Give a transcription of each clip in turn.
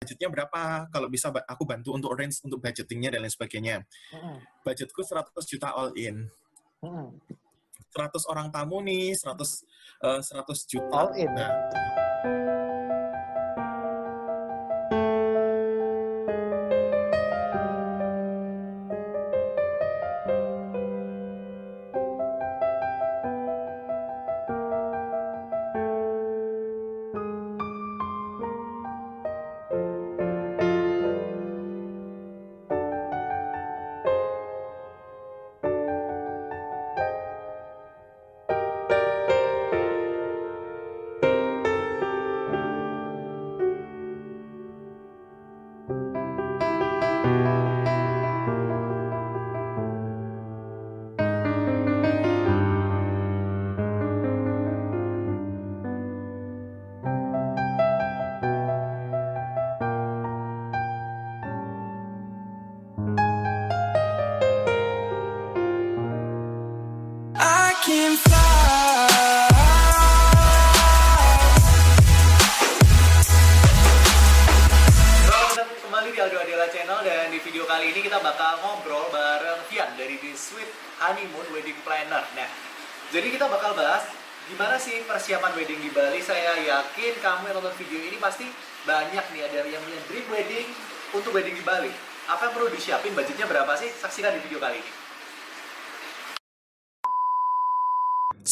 budgetnya berapa? Kalau bisa aku bantu untuk range untuk budgetingnya dan lain sebagainya. Hmm. Budgetku 100 juta all in. Hmm. 100 orang tamu nih, 100 uh, 100 juta. All in. Nah,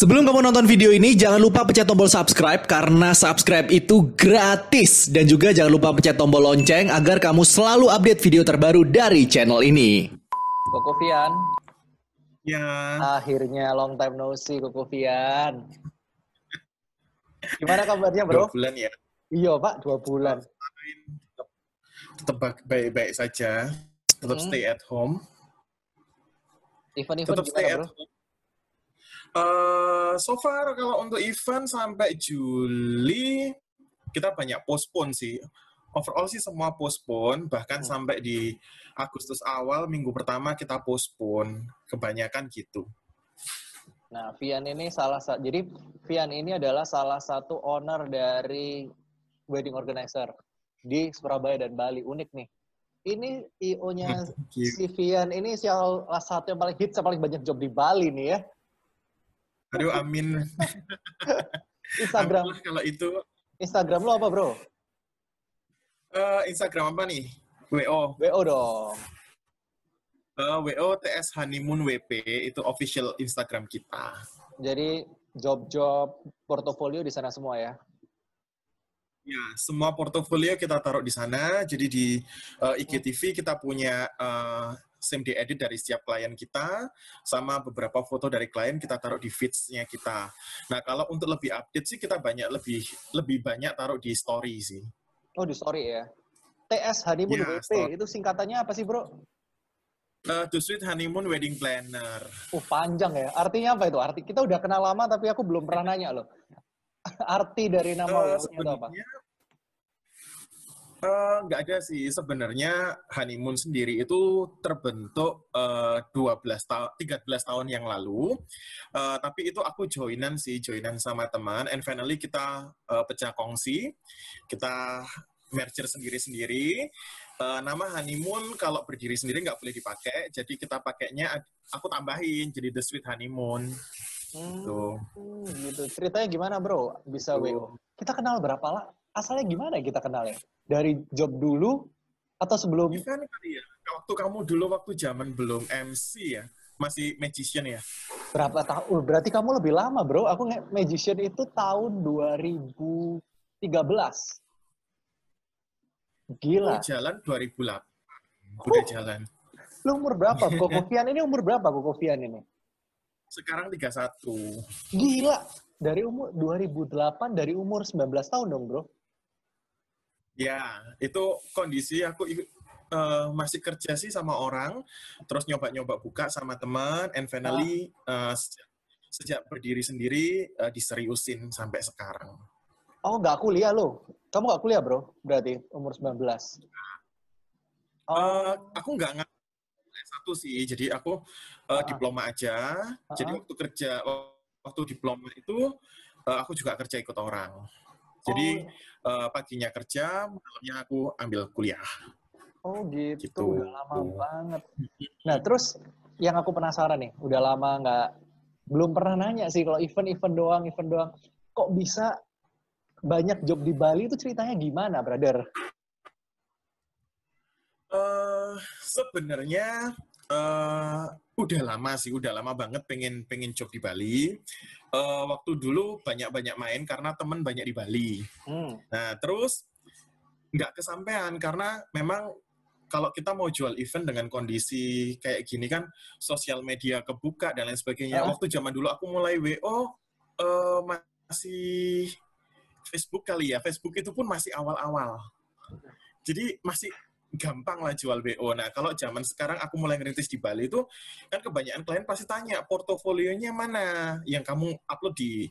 Sebelum kamu nonton video ini, jangan lupa pencet tombol subscribe karena subscribe itu gratis. Dan juga jangan lupa pencet tombol lonceng agar kamu selalu update video terbaru dari channel ini. Koko Fian, Ya. Akhirnya long time no see Koko Fian. Gimana kabarnya bro? Dua bulan ya. Iya pak, dua bulan. Tetap baik-baik saja. Tetap hmm. stay at home. Event-event Tetap stay at bro? home. Uh, so far kalau untuk event sampai Juli kita banyak postpone sih overall sih semua postpone bahkan hmm. sampai di Agustus awal minggu pertama kita postpone kebanyakan gitu. Nah, Vian ini salah satu jadi Vian ini adalah salah satu owner dari wedding organizer di Surabaya dan Bali. Unik nih. Ini IO-nya si Vian ini salah satu yang paling hits, yang paling banyak job di Bali nih ya. Aduh, amin. Instagram. kalau itu. Instagram lo apa, bro? Uh, Instagram apa nih? WO. WO dong. Uh, WO TS Honeymoon WP itu official Instagram kita. Jadi job-job portofolio di sana semua ya? Ya, semua portofolio kita taruh di sana. Jadi di uh, IGTV kita punya uh, same day edit dari setiap klien kita, sama beberapa foto dari klien kita taruh di feeds-nya kita. Nah, kalau untuk lebih update sih kita banyak lebih lebih banyak taruh di story sih. Oh di story ya. TS Honeymoon ya, WP story. itu singkatannya apa sih bro? Uh, The Sweet Honeymoon Wedding Planner. Oh panjang ya. Artinya apa itu? Arti kita udah kenal lama tapi aku belum pernah nanya loh. Arti dari nama uh, itu apa? Eh, nggak uh, ada sih. Sebenarnya honeymoon sendiri itu terbentuk uh, 12 tahun 13 tahun yang lalu. Uh, tapi itu aku joinan sih joinan sama teman. And finally kita uh, pecah kongsi. Kita merger sendiri-sendiri. Uh, nama honeymoon kalau berdiri sendiri nggak boleh dipakai. Jadi kita pakainya aku tambahin jadi the sweet honeymoon. Hmm, gitu. gitu ceritanya gimana bro? Bisa wo kita kenal berapa lah asalnya gimana kita kenal ya? Dari job dulu atau sebelum? Kan kali ya. Waktu kamu dulu waktu zaman belum MC ya, masih magician ya. Berapa tahun? Oh, berarti kamu lebih lama, Bro. Aku magician itu tahun 2013. Gila. Oh, jalan 2008. Udah uh, jalan. Lu umur berapa? Kokofian ini umur berapa Kokofian ini? Sekarang 31. Gila. Dari umur 2008 dari umur 19 tahun dong, Bro. Ya, itu kondisi aku uh, masih kerja sih sama orang, terus nyoba-nyoba buka sama teman, and finally uh, sejak, sejak berdiri sendiri uh, diseriusin sampai sekarang. Oh, nggak kuliah lo? Kamu nggak kuliah bro? Berarti umur 19? Uh, oh. aku nggak satu sih, jadi aku uh, uh. diploma aja. Uh. Jadi waktu kerja, waktu diploma itu uh, aku juga kerja ikut orang. Jadi uh, paginya kerja, malamnya aku ambil kuliah. Oh gitu, Gitu. udah lama banget. Nah terus yang aku penasaran nih, udah lama nggak, belum pernah nanya sih kalau event-event doang, event doang, kok bisa banyak job di Bali itu ceritanya gimana, brother? Eh, sebenarnya eh, udah lama sih, udah lama banget pengen pengen job di Bali. Eh, waktu dulu banyak-banyak main karena temen banyak di Bali. Hmm. Nah, terus nggak kesampaian karena memang kalau kita mau jual event dengan kondisi kayak gini kan sosial media kebuka dan lain sebagainya. Ah. Waktu zaman dulu aku mulai WO eh, masih Facebook kali ya. Facebook itu pun masih awal-awal. Jadi masih gampang lah jual WO. Nah, kalau zaman sekarang aku mulai ngerintis di Bali itu kan kebanyakan klien pasti tanya portofolionya mana yang kamu upload di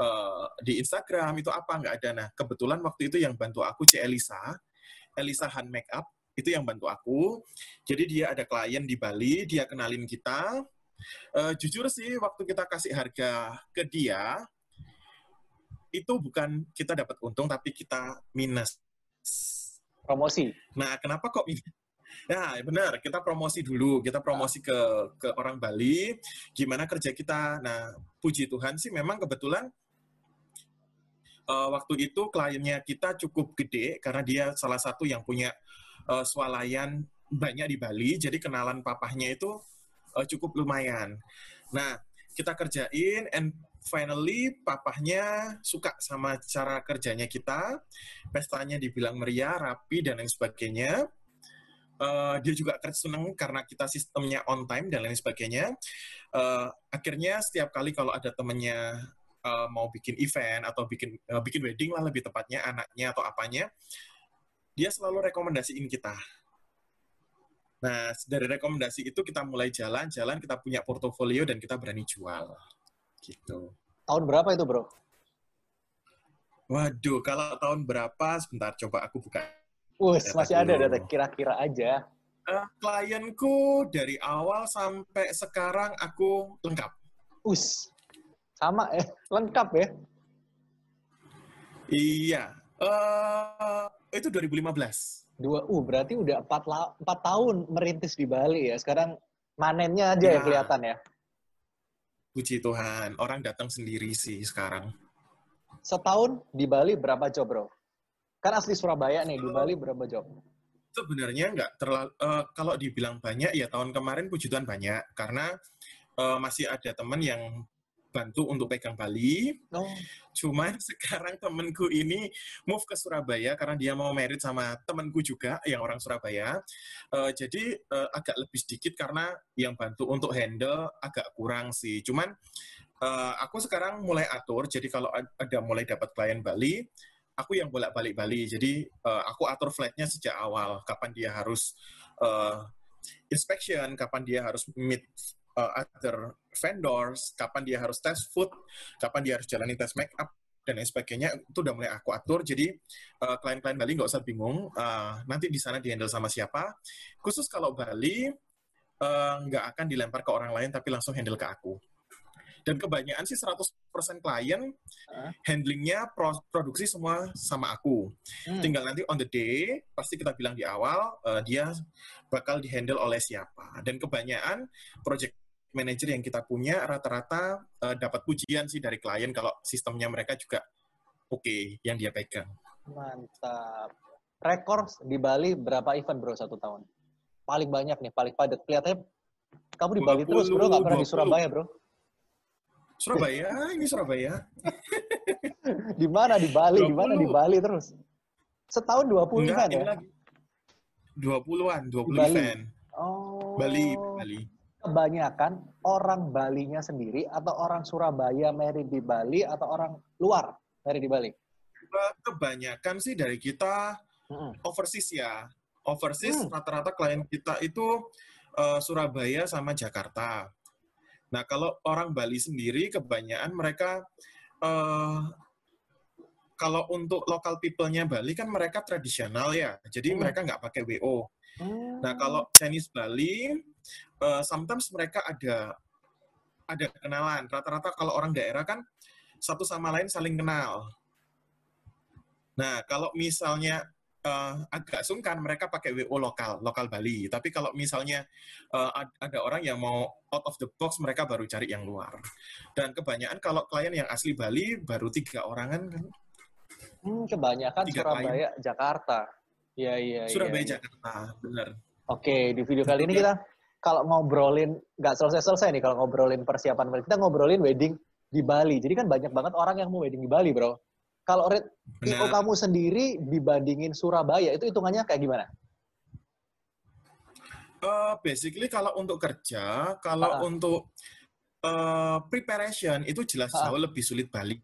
eh, di Instagram itu apa nggak ada. Nah, kebetulan waktu itu yang bantu aku C Elisa, Elisa Han Makeup itu yang bantu aku. Jadi dia ada klien di Bali, dia kenalin kita. Eh, jujur sih waktu kita kasih harga ke dia itu bukan kita dapat untung tapi kita minus. Promosi. Nah, kenapa kok? Ya, benar. Kita promosi dulu. Kita promosi ke ke orang Bali. Gimana kerja kita? Nah, puji Tuhan sih memang kebetulan eh, waktu itu kliennya kita cukup gede karena dia salah satu yang punya eh, swalayan banyak di Bali. Jadi kenalan papahnya itu eh, cukup lumayan. Nah, kita kerjain and finally papahnya suka sama cara kerjanya kita. Pestanya dibilang meriah, rapi dan lain sebagainya. Eh, dia juga seneng karena kita sistemnya on time dan lain sebagainya. Eh, akhirnya setiap kali kalau ada temennya eh, mau bikin event atau bikin eh, bikin wedding lah lebih tepatnya anaknya atau apanya, dia selalu rekomendasiin kita. Nah, dari rekomendasi itu kita mulai jalan-jalan, kita punya portofolio dan kita berani jual. Gitu. Tahun berapa itu, bro? Waduh, kalau tahun berapa? Sebentar, coba aku buka. Wus, Data masih ada data kira-kira aja. Eh, klienku dari awal sampai sekarang aku lengkap. Us, sama ya, lengkap ya. Iya. eh itu 2015. Dua, uh berarti udah empat, la- empat tahun merintis di Bali ya. Sekarang manennya aja ya Ya. kelihatan ya. Puji Tuhan, orang datang sendiri sih sekarang. Setahun di Bali berapa job, bro? Kan asli Surabaya nih, di Bali berapa job? Sebenarnya nggak terlalu, eh, kalau dibilang banyak, ya tahun kemarin puji Tuhan banyak. Karena eh, masih ada teman yang bantu untuk pegang Bali. Oh, Cuman sekarang temenku ini move ke Surabaya karena dia mau merit sama temenku juga yang orang Surabaya. Eh, jadi eh, agak lebih sedikit karena yang bantu untuk handle agak kurang sih. Cuman eh, aku sekarang mulai atur. Jadi kalau ad- ada mulai dapat klien Bali, aku yang bolak-balik Bali. Jadi eh, aku atur flightnya sejak awal. Kapan dia harus eh, inspection, kapan dia harus meet uh, other vendors, kapan dia harus tes food, kapan dia harus jalani tes make up dan lain sebagainya itu udah mulai aku atur. Jadi uh, klien-klien Bali nggak usah bingung. uh, nanti di sana dihandle sama siapa. Khusus kalau Bali uh, nggak akan dilempar ke orang lain tapi langsung handle ke aku. Dan kebanyakan sih 100% klien handlingnya pro- produksi semua sama aku. hmm. Tinggal nanti on the day, pasti kita bilang di awal, eh, dia bakal dihandle oleh siapa. Dan kebanyakan project manager yang kita punya rata-rata eh, dapat pujian sih dari klien kalau sistemnya mereka juga oke yang dia pegang. Mantap. Rekor di Bali berapa event, bro, satu tahun? Paling banyak nih, paling padat. Kelihatannya kamu di Bali terus, bro, nggak pernah di 20. Surabaya, bro. Surabaya, ini Surabaya. Di mana di Bali? Di mana di 20. Bali terus? Setahun 20 Enggak, event ini ya? lagi 20-an, 20 Bali. event. Oh. Bali, Bali. Kebanyakan orang Balinya sendiri atau orang Surabaya married di Bali atau orang luar married di Bali? Kebanyakan sih dari kita Mm-mm. overseas ya. Overseas Hmm. rata-rata klien kita itu eh, Surabaya sama Jakarta. Nah, kalau orang Bali sendiri kebanyakan mereka eh, kalau untuk local people-nya Bali kan mereka tradisional ya. Jadi Hmm. mereka nggak pakai WO. Nah, kalau Chinese Bali eh, sometimes mereka ada ada kenalan. Rata-rata kalau orang daerah kan satu sama lain saling kenal. Nah, kalau misalnya uh, agak sungkan mereka pakai WO lokal, lokal Bali. Tapi kalau misalnya uh, ada orang yang mau out of the box, mereka baru cari yang luar. Dan kebanyakan kalau klien yang asli Bali baru tiga orangan kan. Hmm, kebanyakan Tiga Surabaya, klien. Jakarta. Iya, iya, Surabaya, iya. Jakarta, benar. Oke, di video kali ini kita kalau ngobrolin nggak selesai-selesai nih kalau ngobrolin persiapan wedding. Kita ngobrolin wedding di Bali. Jadi kan banyak banget orang yang mau wedding di Bali, bro. Kalau rate IO kamu sendiri dibandingin Surabaya itu hitungannya kayak gimana? Uh, basically kalau untuk kerja, kalau Ah. untuk uh, preparation itu jelas Ah. jauh lebih sulit Bali.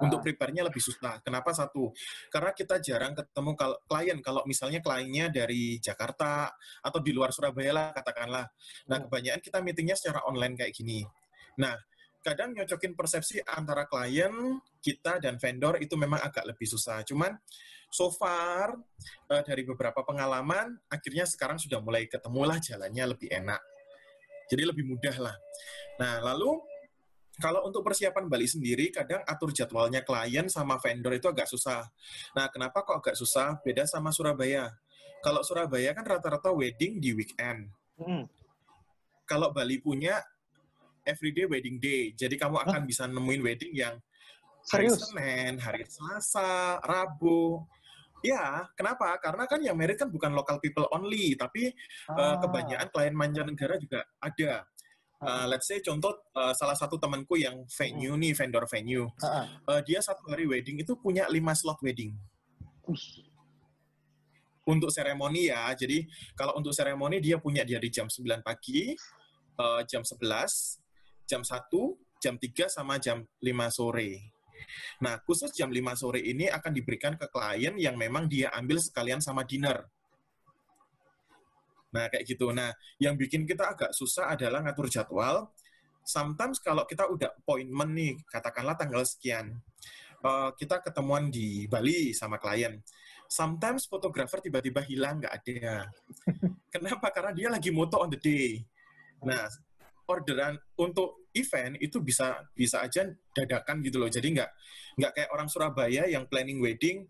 Ah. Untuk prepare-nya lebih susah. Kenapa satu? Karena kita jarang ketemu kalau klien. Kalau misalnya kliennya dari Jakarta atau di luar Surabaya lah katakanlah. Nah Hmm. kebanyakan kita meetingnya secara online kayak gini. Nah kadang nyocokin persepsi antara klien kita dan vendor itu memang agak lebih susah. Cuman so far eh, dari beberapa pengalaman akhirnya sekarang sudah mulai ketemulah jalannya lebih enak. Jadi lebih mudah lah. Nah, lalu kalau untuk persiapan Bali sendiri kadang atur jadwalnya klien sama vendor itu agak susah. Nah, kenapa kok agak susah? Beda sama Surabaya. Kalau Surabaya kan rata-rata wedding di weekend. Hmm. Kalau Bali punya everyday wedding day. Jadi kamu akan bisa nemuin wedding yang hari Serius? Senin, hari Selasa, Rabu. Ya, kenapa? Karena kan yang merit kan bukan local people only, tapi uh, Ah. kebanyakan klien mancanegara juga ada. Uh, let's say contoh uh, salah satu temanku yang venue nih, vendor venue. Ah. Uh, dia satu hari wedding itu punya lima slot wedding. Untuk seremoni ya, jadi kalau untuk seremoni dia punya dari jam 9 pagi, uh, jam 11, jam 1, jam 3, sama jam 5 sore. Nah, khusus jam 5 sore ini akan diberikan ke klien yang memang dia ambil sekalian sama dinner. Nah, kayak gitu. Nah, yang bikin kita agak susah adalah ngatur jadwal. Sometimes kalau kita udah appointment nih, katakanlah tanggal sekian, eh, kita ketemuan di Bali sama klien. Sometimes fotografer tiba-tiba hilang, nggak ada. Kenapa? Karena dia lagi moto on the day. Nah, orderan untuk event itu bisa bisa aja dadakan gitu loh. Jadi nggak nggak kayak orang Surabaya yang planning wedding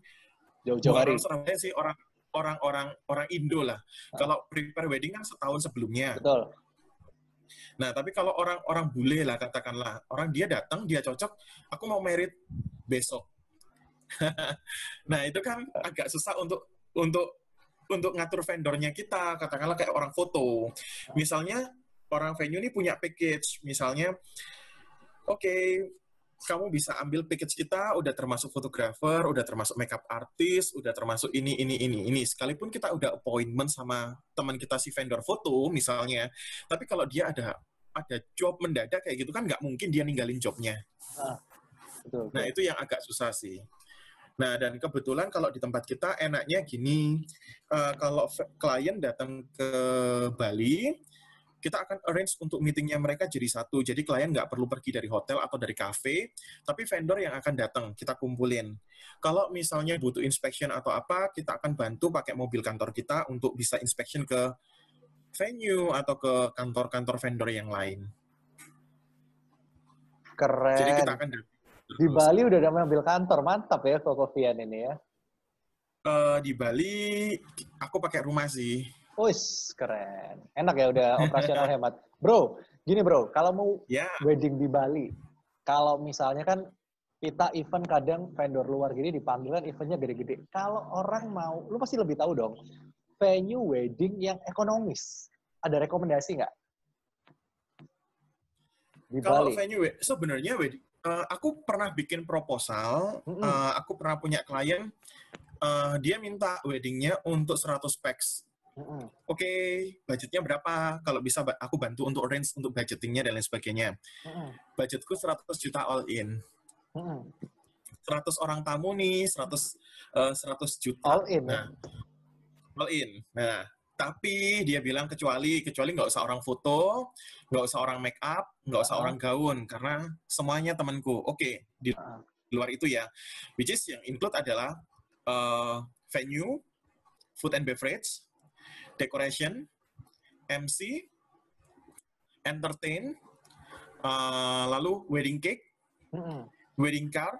Jauh-jauh hari. orang Surabaya sih orang orang-orang orang Indo lah. Kalau prepare wedding kan setahun sebelumnya. Betul. Nah, tapi kalau orang-orang bule lah katakanlah, orang dia datang, dia cocok, aku mau merit besok. nah, itu kan agak susah untuk untuk untuk ngatur vendornya kita, katakanlah kayak orang foto. Misalnya orang venue ini punya package, misalnya oke, kamu bisa ambil package kita, udah termasuk fotografer, udah termasuk makeup artist, udah termasuk ini, ini, ini, ini. Sekalipun kita udah appointment sama teman kita si vendor foto misalnya, tapi kalau dia ada ada job mendadak kayak gitu kan nggak mungkin dia ninggalin jobnya. Betul. Nah itu yang agak susah sih. Nah dan kebetulan kalau di tempat kita enaknya gini, eh, kalau klien datang ke Bali, kita akan arrange untuk meetingnya mereka jadi satu. Jadi klien nggak perlu pergi dari hotel atau dari cafe, tapi vendor yang akan datang kita kumpulin. Kalau misalnya butuh inspection atau apa, kita akan bantu pakai mobil kantor kita untuk bisa inspection ke venue atau ke kantor-kantor vendor yang lain. Keren. Jadi kita akan Di Bali udah ada mobil kantor, mantap ya Koko Vian ini ya. Eh, di Bali aku pakai rumah sih. Wis, keren. Enak ya udah operasional hemat. Bro, gini bro, kalau mau Ya, wedding di Bali, kalau misalnya kan kita event kadang vendor luar gini dipanggil kan eventnya gede-gede. Kalau orang mau, lu pasti lebih tahu dong, venue wedding yang ekonomis. Ada rekomendasi nggak? Di kalau Bali. venue sebenarnya wedding eh, aku pernah bikin proposal, eh, aku pernah punya klien eh, dia minta weddingnya untuk 100 packs. Oke, budgetnya berapa? Kalau bisa aku bantu untuk range untuk budgetingnya dan lain sebagainya. Budgetku 100 juta all in. Mm-mm. 100 orang tamu nih, 100 eh, 100 juta. All in ya? Nah, all in. Nah, tapi dia bilang kecuali kecuali nggak usah orang foto, nggak usah orang make up, nggak usah Ah. orang gaun karena semuanya temanku. Oke, di Ah. luar itu ya. Which is yang include adalah eh, venue, food and beverage, decoration, MC, entertain, eh, lalu wedding cake, wedding car,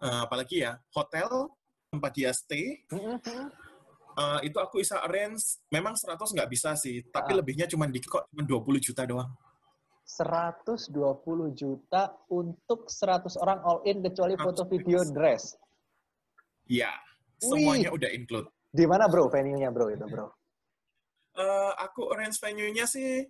eh, apalagi ya hotel tempat dia stay. Eh, itu aku bisa arrange. Memang 100 nggak bisa sih tapi Ah. lebihnya cuma di kok cuma 20 juta doang. 120 juta untuk 100 orang all in kecuali foto 100 video dress. ya Wih. semuanya udah include Di mana bro venue-nya bro itu bro? Eh, aku arrange venue-nya sih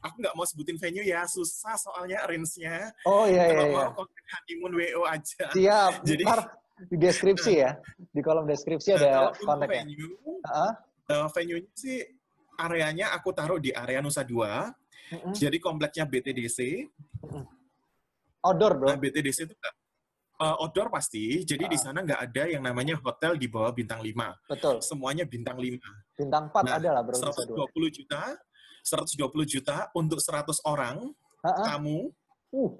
aku nggak mau sebutin venue ya susah soalnya arrange-nya Oh iya iya kalau iya. mau kontak honeymoon WO aja Siap. Jadi- Ntar di deskripsi ya. Di kolom deskripsi ada untuk kontaknya. venue Heeh. eh, venue-nya sih areanya aku taruh di area Nusa Dua Mm-mm. jadi kompleknya BTDC Outdoor bro. Nah, BTDC itu eh, outdoor pasti, jadi di Ah. sana nggak ada yang namanya hotel di bawah bintang 5. Betul. Semuanya bintang 5. Bintang 4 Nah, ada lah bro. Nusa Dua. 120 juta, 120 juta untuk 100 orang Heeh. tamu, Uh,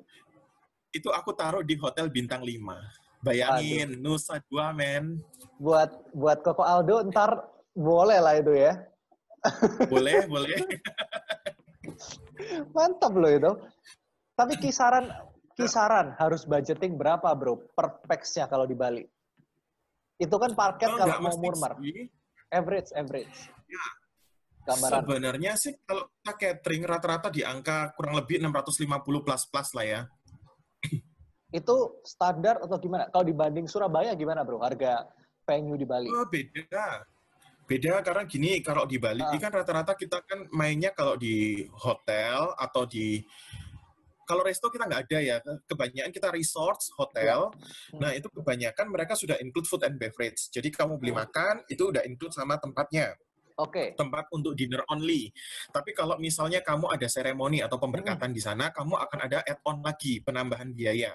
itu aku taruh di hotel bintang 5. Bayangin, Nusa Dua, men. buat buat Koko Aldo ntar boleh lah itu ya. Boleh, boleh. Mantap loh itu. Tapi kisaran kisaran harus budgeting berapa bro per pax-nya kalau di Bali? Itu kan parket Oh, kalau mau murmur. sih. Average, average. Ya. Gambaran. Sebenarnya sih kalau kita catering rata-rata di angka kurang lebih 650 plus-plus lah ya. Itu standar atau gimana? Kalau dibanding Surabaya gimana bro? Harga venue di Bali? Oh, beda. Beda karena gini, kalau di Bali Ah. kan rata-rata kita kan mainnya kalau di hotel atau di kalau resto kita nggak ada ya, kebanyakan kita resorts, hotel. Hmm. Nah itu kebanyakan mereka sudah include food and beverage. Jadi kamu beli Hmm. makan itu udah include sama tempatnya, Oke. tempat untuk dinner only. Tapi kalau misalnya kamu ada seremoni atau pemberkatan Hmm. di sana, kamu akan ada add-on lagi penambahan biaya.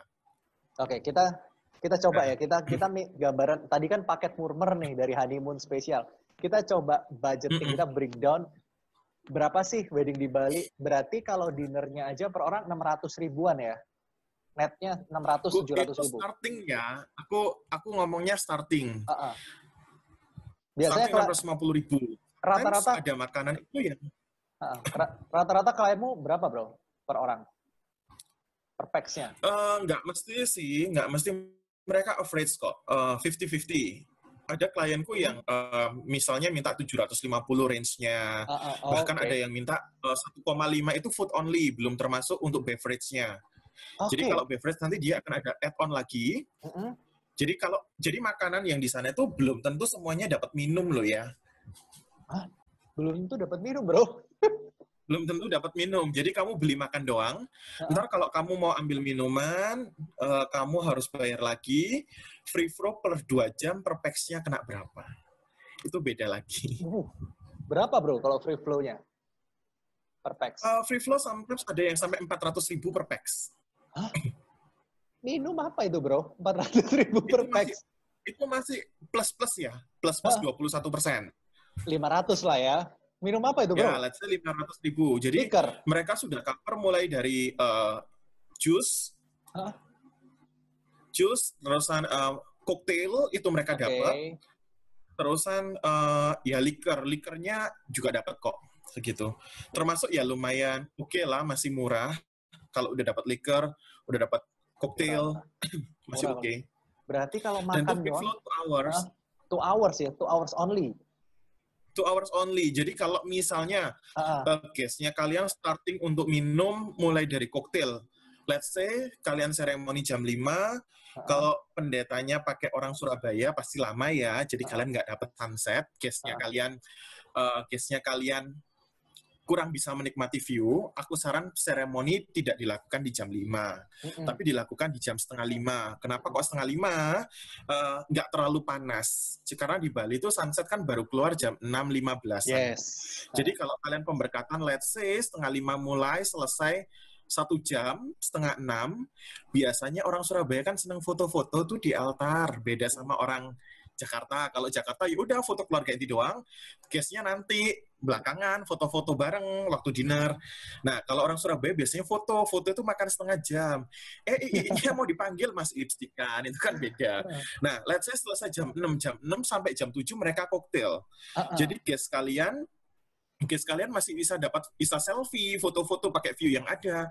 Oke, kita kita coba Nah. ya. Kita kita mi- gambaran tadi kan paket murmer nih dari honeymoon spesial. Kita coba budgeting, kita breakdown berapa sih wedding di Bali? Berarti kalau dinernya aja per orang 600 ribuan ya. Netnya 600 Aku, 700 itu ribu. starting ya. Aku aku ngomongnya starting. Ah, ah. Biasanya starting kela- 650 ribu. rata-rata ada makanan itu ya. Ra- rata-rata klienmu berapa, Bro? Per orang? Per pax-nya. Eh, nggak mesti sih, nggak mesti mereka average kok, eh, 50-50. Ada klienku yang eh, misalnya minta 750 range-nya, Ah, ah, oh, bahkan oke. ada yang minta eh, 1,5 itu food only, belum termasuk untuk beverage-nya. Jadi Oke. kalau beverage nanti dia akan ada add-on lagi. Mm-mm. Jadi kalau jadi makanan yang di sana itu belum tentu semuanya dapat minum loh ya. belum tentu dapat minum, Bro. belum tentu dapat minum. Jadi kamu beli makan doang. Ntar kalau kamu mau ambil minuman, eh, kamu harus bayar lagi. Free flow per 2 jam per kena berapa? Itu beda lagi. Uh, berapa, Bro, kalau free flow-nya? Per pax. Eh, free flow sometimes ada yang sampai 400 ribu per pax. Minum apa itu, Bro? 400 ribu per Itu masih- pax. Itu masih plus-plus ya. Plus-plus Hah? 21 persen. 500 lah ya. Minum apa itu, Bro? Ya, let's say 500 ribu. Jadi Liquor. mereka sudah cover mulai dari eh, jus, Hah? Jus, terusan eh, cocktail itu mereka Oke. dapat. Terusan eh, ya liquor, liquornya juga dapat kok segitu. Termasuk ya lumayan oke lah, masih murah. Kalau udah dapat liquor, udah dapat cocktail, masih oke. Berarti kalau Dan makan free doang, flow two hours, two hours ya, two hours only. two hours only. Jadi kalau misalnya uh, guestnya kalian starting untuk minum mulai dari koktail. Let's say kalian seremoni jam 5, kalau pendetanya pakai orang Surabaya pasti lama ya, jadi Ah. kalian nggak dapat sunset. Guestnya Ah. kalian, uh, guestnya kalian kurang bisa menikmati view. Aku saran seremoni tidak dilakukan di jam 5, Mm-mm. tapi dilakukan di jam setengah lima. Kenapa kok setengah lima? Uh, nggak terlalu panas. Karena di Bali itu sunset kan baru keluar jam 6.15. Yes. Jadi kalau kalian pemberkatan, let's say setengah lima mulai selesai satu jam setengah enam, biasanya orang Surabaya kan seneng foto-foto tuh di altar, beda sama orang Jakarta. Kalau Jakarta ya udah foto keluarga inti doang, case-nya nanti belakangan foto-foto bareng waktu dinner. Nah kalau orang Surabaya biasanya foto, foto itu makan setengah jam. Eh i- i- iya mau dipanggil mas lipstikan itu kan beda. Nah let's say selesai jam 6 jam 6 sampai jam 7 mereka koktail. Ah, ah. Jadi guest kalian Oke, sekalian masih bisa dapat bisa selfie, foto-foto pakai view yang ada.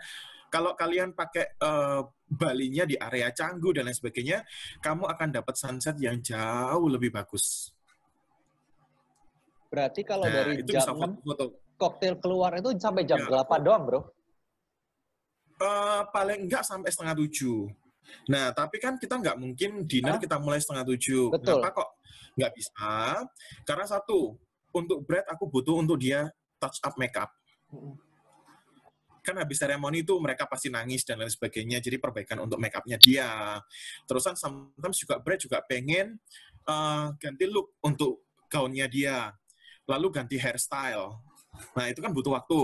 Kalau kalian pakai uh, balinya di area Canggu dan lain sebagainya, kamu akan dapat sunset yang jauh lebih bagus. Berarti kalau Nah, dari itu jam bisa 6 foto-foto. koktail keluar itu sampai jam Ya, 8 doang, Bro. Eh, paling enggak sampai setengah tujuh. Nah, tapi kan kita nggak mungkin dinner Hah? kita mulai setengah tujuh. Betul. Kenapa kok nggak bisa? Karena satu, untuk Brad aku butuh untuk dia touch up makeup. Kan habis seremoni itu mereka pasti nangis dan lain sebagainya. Jadi perbaikan untuk makeupnya dia. Terusan sometimes juga Brad juga pengen eh, ganti look untuk gaunnya dia. Lalu ganti hairstyle. Nah, itu kan butuh waktu.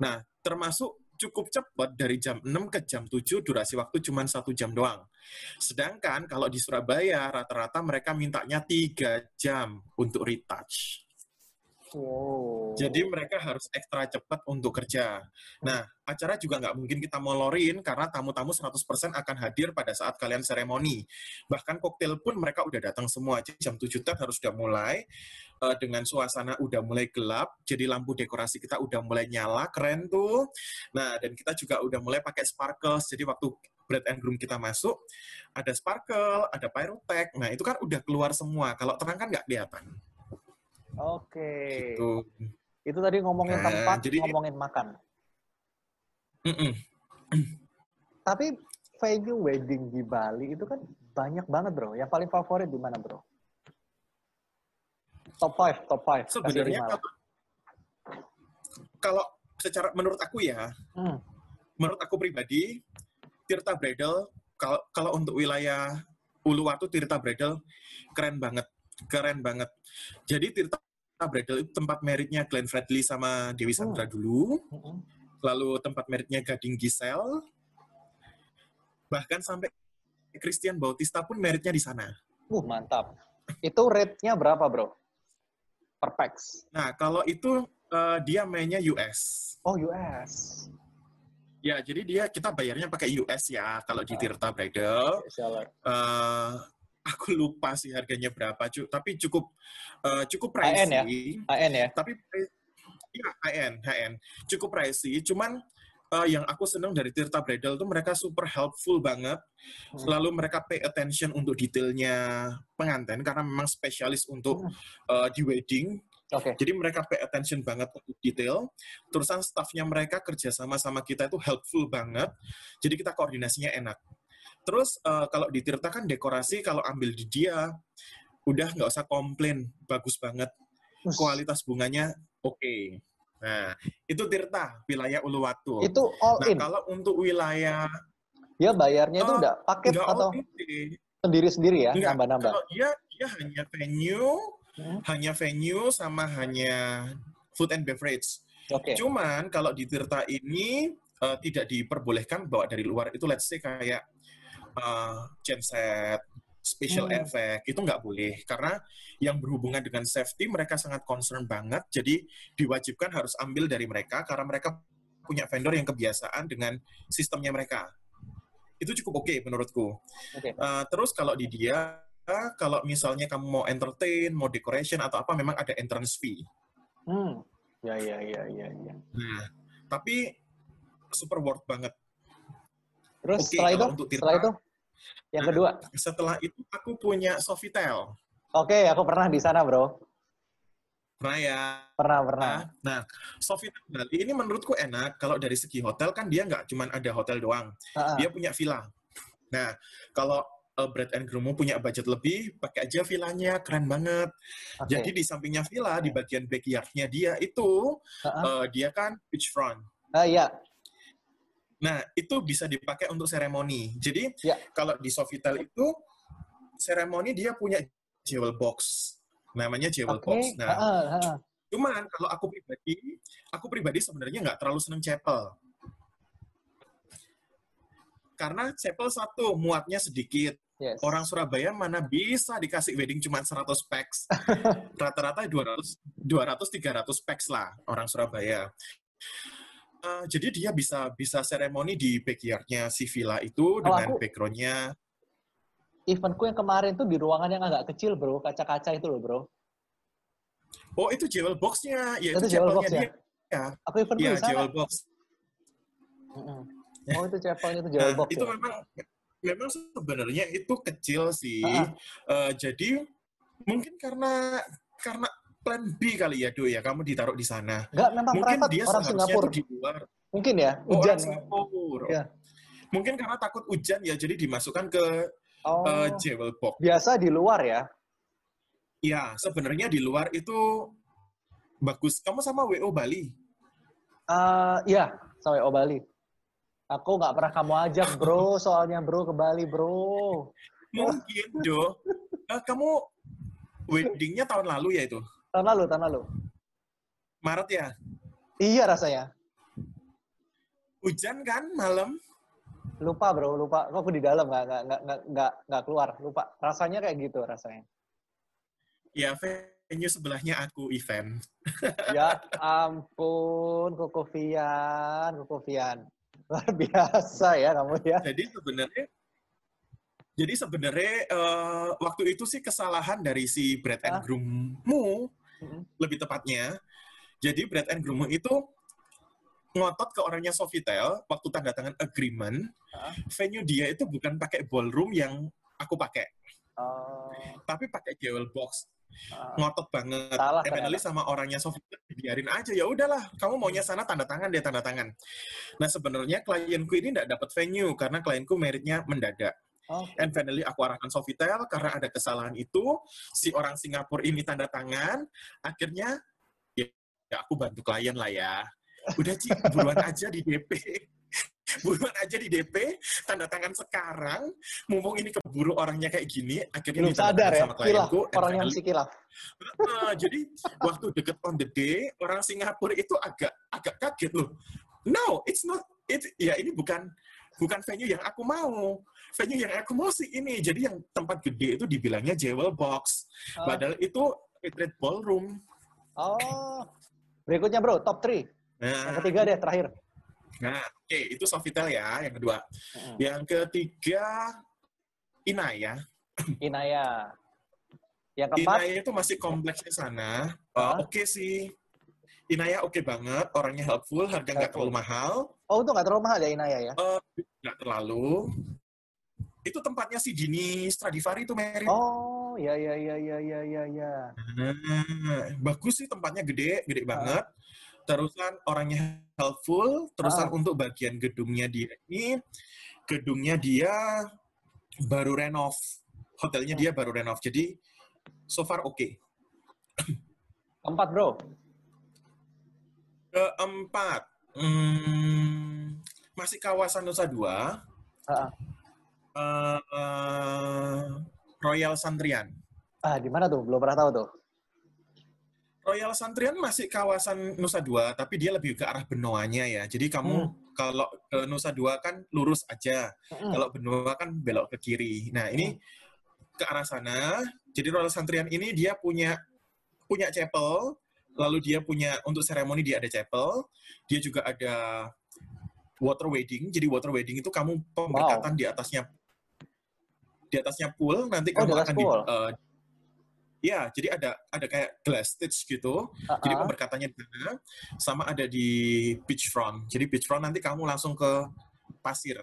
Nah, termasuk cukup cepat dari jam 6 ke jam 7 durasi waktu cuma satu jam doang. Sedangkan kalau di Surabaya rata-rata mereka mintanya tiga jam untuk retouch. Jadi mereka harus ekstra cepat untuk kerja. Nah, acara juga nggak mungkin kita molorin karena tamu-tamu 100% akan hadir pada saat kalian seremoni. Bahkan koktail pun mereka udah datang semua. Jadi jam 7 tet harus udah mulai eh, dengan suasana udah mulai gelap. Jadi lampu dekorasi kita udah mulai nyala, keren tuh. Nah, dan kita juga udah mulai pakai sparkles. Jadi waktu bride and groom kita masuk, ada sparkle, ada pyrotech. Nah, itu kan udah keluar semua. Kalau terang kan nggak kelihatan. Oke. Gitu. Itu tadi ngomongin Nah, tempat, jadi- ngomongin makan. Mm-mm. Tapi venue wedding di Bali itu kan banyak banget, Bro. Yang paling favorit di mana, Bro? Top 5, top 5. Sebenarnya kalau, kalau secara menurut aku ya, Hmm. menurut aku pribadi, Tirta Bridal kalau kalau untuk wilayah Uluwatu Tirta Bridal keren banget, keren banget. Jadi Tirta Bridal itu tempat meritnya Glenn Fredly sama Dewi Sandra dulu, Hmm. lalu tempat meritnya Gading Gisel, bahkan sampai Christian Bautista pun meritnya di sana. Uh, mantap. Itu rate-nya berapa, Bro? Per pax. Nah, kalau itu eh, dia mainnya US. Oh, US. Ya, jadi dia kita bayarnya pakai US ya kalau di Tirta Bridal. Seller. Aku lupa sih harganya berapa, cu tapi cukup eh, cukup ya? pricey. AN ya? Tapi ya HN, HN. Cukup pricey, cuman eh, yang aku seneng dari Tirta Bridal tuh mereka super helpful banget. Hmm. Selalu mereka pay attention untuk detailnya pengantin karena memang spesialis untuk eh, di wedding. Oke. Jadi mereka pay attention banget untuk detail. Terusan staffnya mereka kerja sama sama kita itu helpful banget. Jadi kita koordinasinya enak. Terus eh, kalau di Tirta kan dekorasi kalau ambil di dia udah nggak usah komplain, bagus banget. Kualitas bunganya oke. Nah itu Tirta, wilayah Uluwatu. Itu all nah in. kalau untuk wilayah Dia bayarnya itu Oh, udah paket atau sendiri-sendiri ya? Nambah-nambah. Kalau dia dia hanya venue, Hmm. hanya venue sama hanya food and beverage. Oke. Cuman kalau di Tirta ini eh, tidak diperbolehkan bawa dari luar itu let's say kayak uh, genset, special Hmm. effect itu nggak boleh karena yang berhubungan dengan safety mereka sangat concern banget jadi diwajibkan harus ambil dari mereka karena mereka punya vendor yang kebiasaan dengan sistemnya mereka itu cukup oke menurutku Oke. Uh, terus kalau di dia kalau misalnya kamu mau entertain mau decoration atau apa memang ada entrance fee Hmm. Ya, ya, ya, ya, ya. Nah, tapi super worth banget. Terus Oke, setelah itu, untuk setelah itu, yang Nah. kedua. Setelah itu aku punya Sofitel. Oke, aku pernah di sana, bro. Pernah ya? Pernah, pernah. Nah, nah Sofitel Bali ini menurutku enak. Kalau dari segi hotel kan dia nggak cuma ada hotel doang. Ah. Dia punya villa. Nah, kalau uh, Brad and Groom punya budget lebih, pakai aja villanya, keren banget. Oke. Jadi di sampingnya villa, di bagian backyardnya dia itu, ah. uh, dia kan beachfront. Ah, iya. Nah, itu bisa dipakai untuk seremoni. Jadi, Ya. kalau di Sofitel itu, seremoni dia punya jewel box. Namanya jewel Oke. box. Nah, Ah, ah, ah. cuman kalau aku pribadi, aku pribadi sebenarnya nggak terlalu seneng chapel. Karena chapel satu, muatnya sedikit. Yes. Orang Surabaya mana bisa dikasih wedding cuma 100 packs. Rata-rata 200 200 300 packs lah orang Surabaya. Eh, jadi dia bisa bisa seremoni di backyardnya si villa itu Kalau dengan aku- backgroundnya Eventku yang kemarin tuh di ruangan yang agak kecil, bro. Kaca-kaca itu loh, bro. Oh, itu jewel box-nya. Ya, Itu itu, jewel box ya? dia. Ya, Aku event ya di sana. jewel box. Oh itu chapelnya itu jewel Nah, box itu ya? memang memang sebenarnya itu kecil sih. Eh, jadi mungkin karena karena plan B kali ya, Do ya, kamu ditaruh di sana. Enggak, memang Mungkin dia orang Singapura. di luar. Mungkin ya, Oh, hujan ya. Singapura. Iya. Mungkin karena takut hujan ya, jadi dimasukkan ke Oh, eh, jewel box. biasa di luar ya. Ya, sebenarnya di luar itu bagus. Kamu sama WO Bali? Eh, iya, sampai O Bali. Aku nggak pernah kamu ajak, bro. Soalnya bro ke Bali, bro. Mungkin, Do. Eh, kamu weddingnya tahun lalu ya itu? Tahun lalu, tahun lalu. Maret ya? Iya rasanya. Hujan kan malam? Lupa bro, lupa. Kok aku di dalam nggak nggak nggak nggak nggak keluar. Lupa. Rasanya kayak gitu rasanya. Ya, venue sebelahnya aku event. Ya ampun, Koko Fian, Koko Fian. Luar biasa ya kamu ya. Jadi sebenarnya jadi sebenarnya eh, waktu itu sih kesalahan dari si Brad and? Groom-mu Mm-mm. lebih tepatnya. Jadi Brad and Groom itu ngotot ke orangnya Sofitel waktu tanda tangan agreement. Hah? Venue dia itu bukan pakai ballroom yang aku pakai, Oh, tapi pakai jewel box. ah. Ngotot banget. Salah ternyata. sama orangnya Sofitel biarin aja ya udahlah, kamu maunya sana tanda tangan dia tanda tangan. Nah sebenarnya klienku ini tidak dapat venue karena klienku meritnya mendadak. Oh, And finally aku arahkan Sofitel karena ada kesalahan itu, si orang Singapura ini tanda tangan, akhirnya ya, ya aku bantu klien lah ya. Udah Ci, buruan aja di DP. Buruan aja di DP, tanda tangan sekarang, mumpung ini keburu orangnya kayak gini, akhirnya belum sadar ya. sama klienku. and Orangnya finally- masih kilaf. Ah, jadi waktu deket on the day, orang Singapura itu agak agak kaget loh. No, it's not. It, ya ini bukan bukan venue yang aku mau. Venue yang sih ini. Jadi yang tempat gede itu dibilangnya jewel box. Oh. Padahal itu retreat ballroom. Oh. Berikutnya bro, top 3. Yang Nah, ketiga deh, terakhir. nah oke itu Sofitel ya yang kedua. Yang ketiga Inaya. Inaya. Yang keempat, Inaya itu masih kompleksnya sana. Uh, Hah? Oke sih. Inaya oke banget, orangnya helpful, harga nggak terlalu mahal. oh itu nggak terlalu mahal ya Inaya ya? Eh, nggak terlalu. Itu tempatnya si Dini Stradivari itu Mary. Oh, ya ya ya ya ya ya ya. Nah, bagus sih tempatnya gede, gede banget. Terusan orangnya helpful. Terusan Ah. untuk bagian gedungnya dia ini, gedungnya dia baru renov. Hotelnya dia baru renov. Jadi so far oke. Keempat bro. Keempat, hmm, masih kawasan Nusa Dua. Ah, eh, Royal Santrian. ah di mana tuh? Belum pernah tahu tuh. Royal Santrian masih kawasan Nusa Dua, tapi dia lebih ke arah Benoanya ya. Jadi kamu Hmm. kalau ke Nusa Dua kan lurus aja. Mm-mm. Kalau Benoa kan belok ke kiri. Nah, ini ke arah sana. Jadi Royal Santrian ini dia punya punya chapel, lalu dia punya untuk seremoni dia ada chapel, dia juga ada water wedding. Jadi water wedding itu kamu pemberkatan di atasnya di atasnya pool, nanti Oh, kamu akan di pool. eh, Ya, jadi ada ada kayak glass stage gitu. Jadi Ah, pemberkatannya di sana, sama ada di beachfront. Jadi beachfront nanti kamu langsung ke pasir.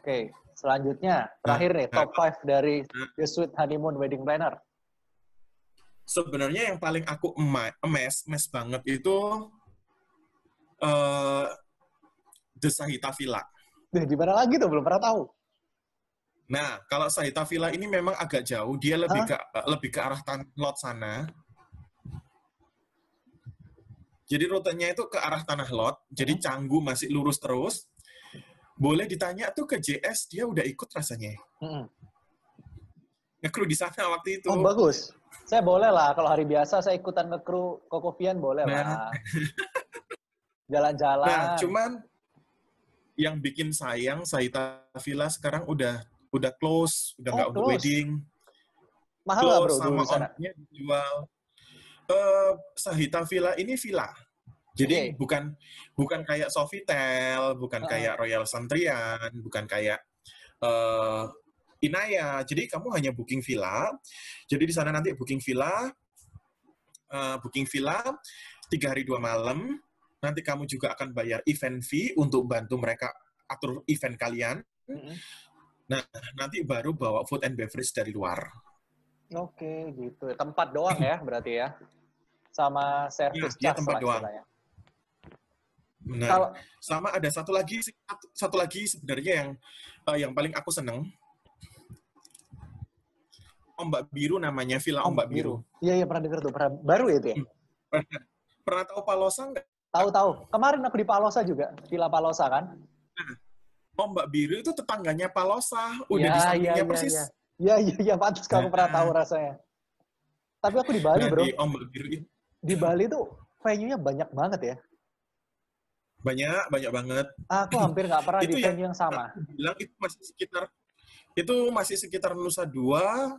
Oke, selanjutnya terakhir nih nah, top 5 dari nah. The Sweet Honeymoon Wedding Planner. Sebenarnya yang paling aku emes, emes banget itu eh The Sahita Villa. Duh, di mana lagi tuh? Belum pernah tahu. Nah, kalau Sahita Villa ini memang agak jauh, dia lebih ke lebih ke arah tan- lot sana. Jadi rutenya itu ke arah tanah lot, jadi Hmm. Canggu masih lurus terus. Boleh ditanya tuh ke JS, dia udah ikut rasanya. Mm-mm. Nge-crew di sana waktu itu. Oh, bagus. Saya boleh lah kalau hari biasa saya ikutan ke kru Kokopian boleh Nah. lah. Jalan-jalan. Nah, cuman yang bikin sayang Sahita Villa sekarang udah udah close, udah Oh, nggak untuk close. wedding. Mahal nggak bro sama ownernya dijual. Eh, Sahita Villa ini villa. Jadi Oke. bukan bukan kayak Sofitel, bukan Ah. kayak Royal Santrian, bukan kayak eh Inaya. Jadi kamu hanya booking villa. Jadi di sana nanti booking villa, uh, booking villa tiga hari dua malam. Nanti kamu juga akan bayar event fee untuk bantu mereka atur event kalian. Mm-mm. Nah, nanti baru bawa food and beverage dari luar. Oke, gitu. Tempat doang ya berarti ya. Sama service charge tempat doang. istilahnya. Benar. Kalau Sama ada satu lagi satu, satu lagi sebenarnya yang eh, yang paling aku seneng. Ombak biru namanya Villa Ombak, Biru. Iya, iya pernah denger tuh. Pernah, baru ya itu ya? Pernah, pernah tahu Palosa nggak? Tahu-tahu. Kemarin aku di Palosa juga. Villa Palosa kan? Ombak biru itu tetangganya Palosa, udah Iya, di sampingnya iya, persis. iya. Iya, iya. Pantas kalau aku pernah Nah. tahu rasanya. Tapi aku di Bali, Nah, bro. di Ombak biru itu Di Bali tuh venue-nya banyak banget ya. banyak banyak banget. Aku hampir nggak pernah Itu di yang- venue yang sama. Aku bilang itu masih sekitar itu masih sekitar Nusa Dua,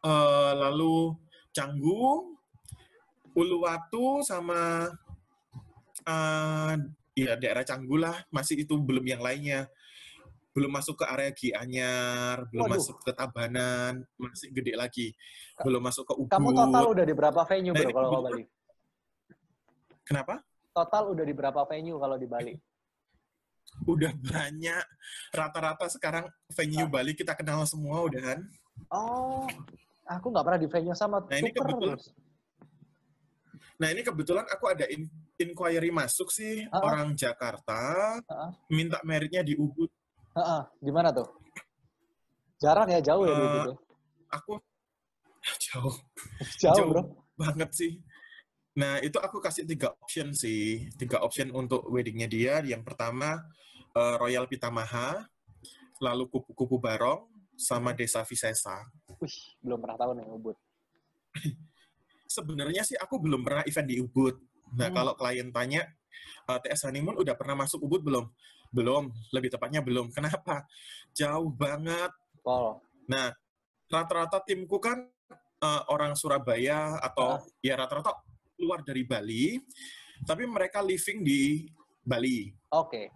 eh, lalu Canggu, Uluwatu sama eh, ya daerah Canggu lah, masih itu belum yang lainnya. Belum masuk ke area Gianyar, belum Waduh. masuk ke Tabanan, masih gede lagi. Belum masuk ke Ubud. Kamu total udah di berapa venue, Nah, bro, kalau ke Bali? Kenapa? Total udah di berapa venue kalau di Bali? Udah banyak. Rata-rata sekarang venue. Bali kita kenal semua udahan. Oh, aku nggak pernah di venue sama. Nah, ini kebetulan-. Nah ini kebetulan aku ada inquiry masuk sih Ah. orang Jakarta Ah. minta meritnya di Ubud. Heeh, di mana tuh? Jarang ya, jauh ya di Ubud ya? Aku jauh Jauh, jauh. bro. banget sih. Nah itu aku kasih tiga option sih, tiga option untuk weddingnya dia. Yang pertama eh, Royal Pitamaha, lalu kupu-kupu Barong, sama Desa Visesa. Wih, belum pernah tahu nih Ubud. Sebenarnya sih aku belum pernah event di Ubud. Nah Hmm. kalau klien tanya eh, TS Honeymoon udah pernah masuk Ubud belum? Belum, lebih tepatnya belum. Kenapa? Jauh banget. Pol. Nah, rata-rata timku kan eh, orang Surabaya atau Ah. ya rata-rata keluar dari Bali, tapi mereka living di Bali. Oke,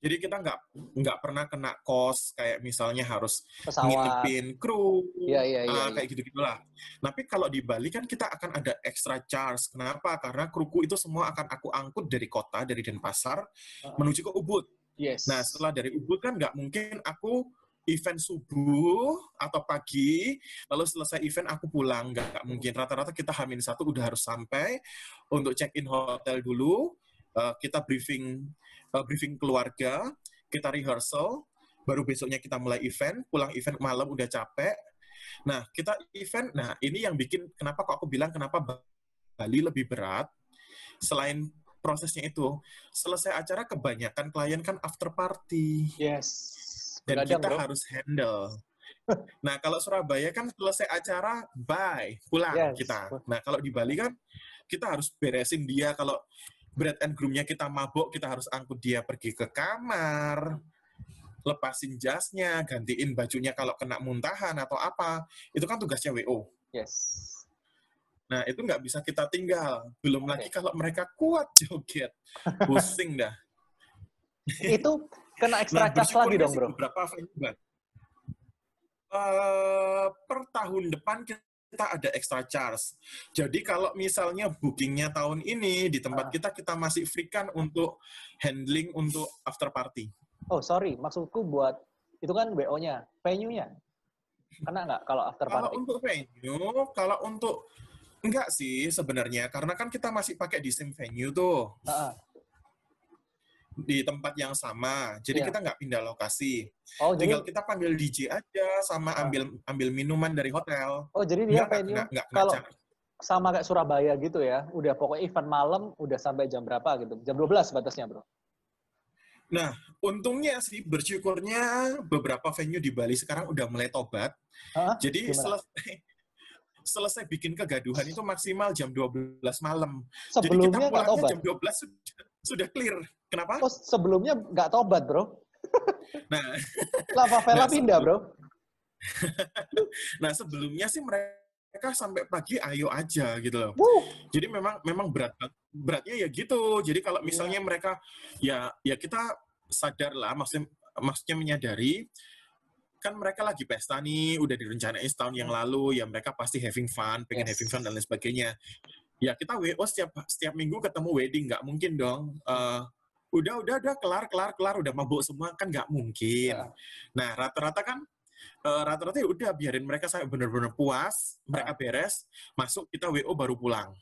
Jadi kita nggak nggak pernah kena kos kayak misalnya harus pesawat. ngitipin kru, Iya, iya, iya. ah, iya. kayak gitu gitulah. Tapi kalau di Bali kan kita akan ada extra charge. Kenapa? Karena kruku itu semua akan aku angkut dari kota, dari Denpasar Ah. menuju ke Ubud. Yes. Nah, setelah dari Ubud kan nggak mungkin aku event subuh atau pagi, lalu selesai event aku pulang. Nggak nggak mungkin. Rata-rata kita hamin satu udah harus sampai untuk check-in hotel dulu, eh, kita briefing eh, briefing keluarga, kita rehearsal, baru besoknya kita mulai event, pulang event malam udah capek. Nah, kita event, nah ini yang bikin, kenapa kok aku bilang kenapa Bali lebih berat, selain prosesnya itu, selesai acara kebanyakan klien kan after party yes. dan Begadang, kita bro. harus handle. Nah, kalau Surabaya kan selesai acara, bye, pulang Yes. kita. Nah, kalau di Bali kan kita harus beresin dia. Kalau bread and groom-nya kita mabok, kita harus angkut dia pergi ke kamar, lepasin jasnya, gantiin bajunya kalau kena muntahan atau apa. Itu kan tugasnya WO. Yes. Nah, itu nggak bisa kita tinggal. Belum Oke. lagi kalau mereka kuat joget. Pusing dah. Itu kena extra charge lagi bersyukurnya dong, bro. Venue, Bang. Eh, per tahun depan kita ada extra charge. Jadi kalau misalnya bookingnya tahun ini di tempat Ah. kita kita masih free kan untuk handling untuk after party. Oh, sorry. Maksudku buat itu kan WO-nya, venue-nya. Kena nggak kalau after Kalau party? untuk venue, kalau untuk enggak sih sebenarnya karena kan kita masih pakai di same venue tuh Heeh. Di tempat yang sama. Jadi Iya. kita nggak pindah lokasi. Oh, jadi Tinggal kita panggil DJ aja sama Ah. ambil ambil minuman dari hotel. oh jadi dia venue enggak kena kalau sama kayak Surabaya gitu ya. Udah pokoknya event malam udah sampai jam berapa gitu. Jam 12 batasnya, Bro. Nah, untungnya sih bersyukurnya beberapa venue di Bali sekarang udah mulai tobat. Hah? Jadi Gimana? selesai selesai bikin kegaduhan itu maksimal jam 12 malam. Jadi kita Sebelumnya nggak pulangnya jam 12 sudah, sudah clear. Kenapa? Oh, sebelumnya nggak tobat, Bro. Nah, Lah favela Nah, pindah, Bro. nah sebelumnya sih mereka sampai pagi ayo aja gitu loh. Wuh. Jadi memang memang berat beratnya ya gitu. Jadi kalau misalnya mereka ya ya kita sadar lah maksudnya maksudnya menyadari kan mereka lagi pesta nih, udah direncanain setahun yang lalu, ya mereka pasti having fun, pengen Yes. having fun dan lain sebagainya. Ya kita WO setiap setiap minggu ketemu wedding, nggak mungkin dong. Eh, udah udah udah kelar kelar kelar udah mabuk semua kan nggak mungkin. Ya. Nah rata-rata kan eh, rata-rata ya udah biarin mereka sampai benar-benar puas, mereka beres, masuk kita WO baru pulang.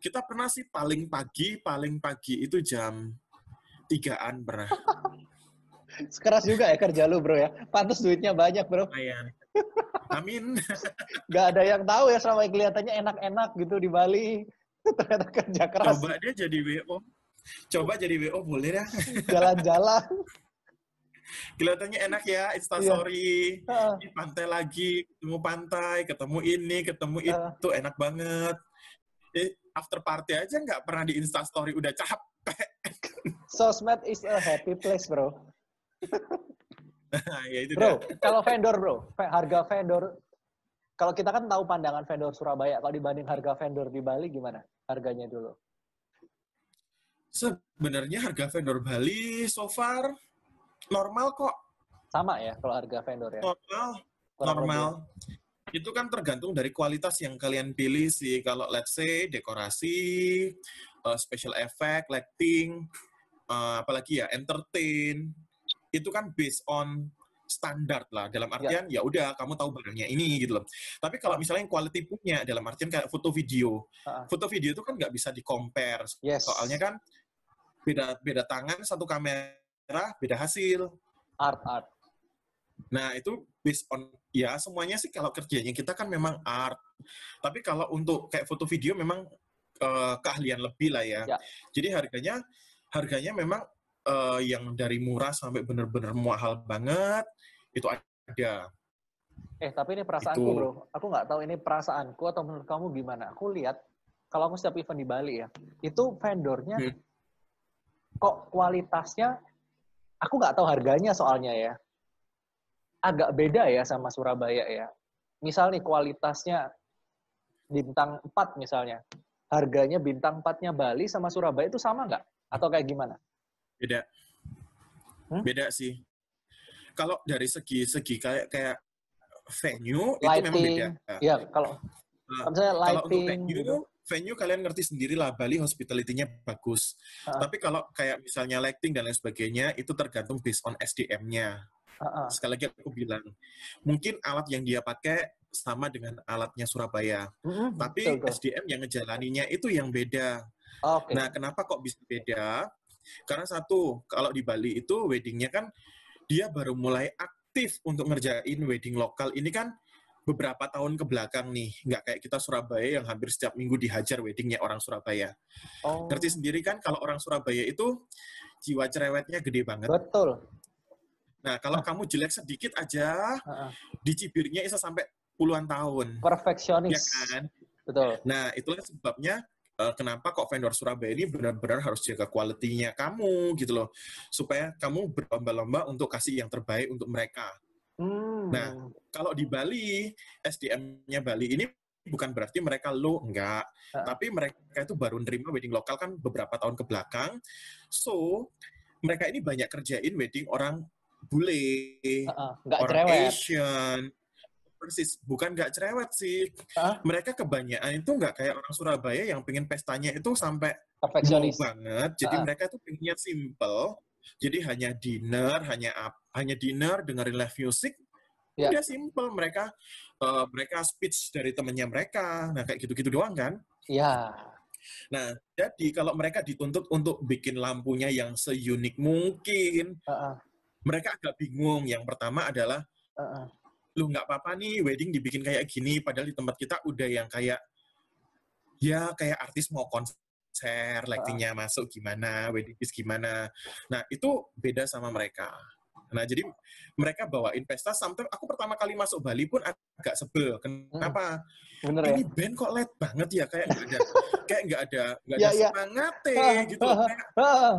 Kita pernah sih paling pagi, paling pagi itu jam tigaan pernah. Keras juga ya kerja lu bro ya. Pantas duitnya banyak bro. Lumayan. Amin. Gak ada yang tahu ya selama kelihatannya enak-enak gitu di Bali. Ternyata kerja keras. Coba dia jadi WO. Coba jadi WO boleh ya. Jalan-jalan. Kelihatannya enak ya, Iya. instastory. Heeh. Di pantai lagi, ketemu pantai, ketemu ini, ketemu Ah. itu, enak banget. Eh, after party aja nggak pernah di instastory, udah capek. Sosmed is a happy place bro. Nah, ya itu Bro, kalau vendor bro, harga vendor, kalau kita kan tahu pandangan vendor Surabaya, kalau dibanding harga vendor di Bali gimana? Harganya dulu. Sebenarnya harga vendor Bali so far normal kok, Sama ya kalau harga vendor ya? normal, Kurang normal. Itu kan tergantung dari kualitas yang kalian pilih sih. Kalau let's say dekorasi, uh, special effect, lighting, uh, apalagi ya entertain, itu kan based on standar lah. Dalam artian ya udah kamu tahu barangnya ini gitu loh. Tapi kalau misalnya yang quality punya dalam artian kayak foto video, Ah. foto video itu kan nggak bisa di compare. Yes. Soalnya kan beda beda tangan satu kamera beda hasil. Art, art. Nah, itu based on ya semuanya sih kalau kerjanya kita kan memang art. Tapi kalau untuk kayak foto video memang eh, keahlian lebih lah ya. Ya. Jadi harganya harganya memang eh, yang dari murah sampai benar-benar mahal banget itu ada. Eh, tapi ini perasaanku Itu. bro. Aku nggak tahu ini perasaanku atau menurut kamu gimana. Aku lihat, kalau aku setiap event di Bali ya, itu vendornya Hmm. kok kualitasnya, aku nggak tahu harganya soalnya ya. Agak beda ya sama Surabaya ya. Misal nih kualitasnya bintang 4 misalnya. Harganya bintang 4-nya Bali sama Surabaya itu sama nggak? Atau kayak gimana? Beda. Hmm? Beda sih. Kalau dari segi segi kayak kayak venue itu memang Lighting, beda. ya kalau Nah, misalnya kalau untuk lighting venue, gitu. venue kalian ngerti sendiri lah Bali hospitality-nya bagus. Ah. Tapi kalau kayak misalnya lighting dan lain sebagainya itu tergantung based on SDM-nya. Heeh. Sekali lagi aku bilang, mungkin alat yang dia pakai sama dengan alatnya Surabaya. Mm-mm, Tapi betul, betul. SDM yang ngejalaninya itu yang beda. Oke. Nah, kenapa kok bisa beda? Karena satu, kalau di Bali itu weddingnya kan dia baru mulai aktif untuk ngerjain wedding lokal. Ini kan beberapa tahun ke belakang nih, nggak kayak kita Surabaya yang hampir setiap minggu dihajar weddingnya orang Surabaya. oh, Ngerti sendiri kan kalau orang Surabaya itu jiwa cerewetnya gede banget. betul. Nah, kalau kamu jelek sedikit aja, Heeh. dicibirnya bisa sampai puluhan tahun. Perfeksionis. Ya kan? Betul. Nah, itulah sebabnya eh, kenapa kok vendor Surabaya ini benar-benar harus jaga kualitinya kamu gitu loh. Supaya kamu berlomba-lomba untuk kasih yang terbaik untuk mereka. Hmm. Nah, Kalau di Bali, SDM-nya Bali ini bukan berarti mereka low, enggak. Ah. Tapi mereka itu baru nerima wedding lokal kan beberapa tahun ke belakang. So, mereka ini banyak kerjain wedding orang bule, Heeh, nggak orang cerewet. Asian. Persis, bukan nggak cerewet sih. Hah? Mereka kebanyakan itu nggak kayak orang Surabaya yang pengen pestanya itu sampai Perfeksionis. banget. Jadi Ah. mereka itu pengennya simple. Jadi hanya dinner, hanya up, hanya dinner, dengerin live music. Ya. Udah simple mereka eh, mereka speech dari temennya mereka. Nah, kayak gitu-gitu doang kan. Iya. Nah, jadi kalau mereka dituntut untuk bikin lampunya yang seunik mungkin, Heeh, mereka agak bingung. Yang pertama adalah heeh. Lu nggak apa-apa nih wedding dibikin kayak gini padahal di tempat kita udah yang kayak ya kayak artis mau konser lightingnya masuk gimana wedding piece gimana. Nah itu beda sama mereka. Nah jadi mereka bawain pesta sampai aku pertama kali masuk Bali pun agak sebel. Kenapa? Bener ya? ini band kok light banget ya? Kayak nggak ada kayak nggak ada nggak Ya, ada ya. semangat gitu. Kayak Heeh.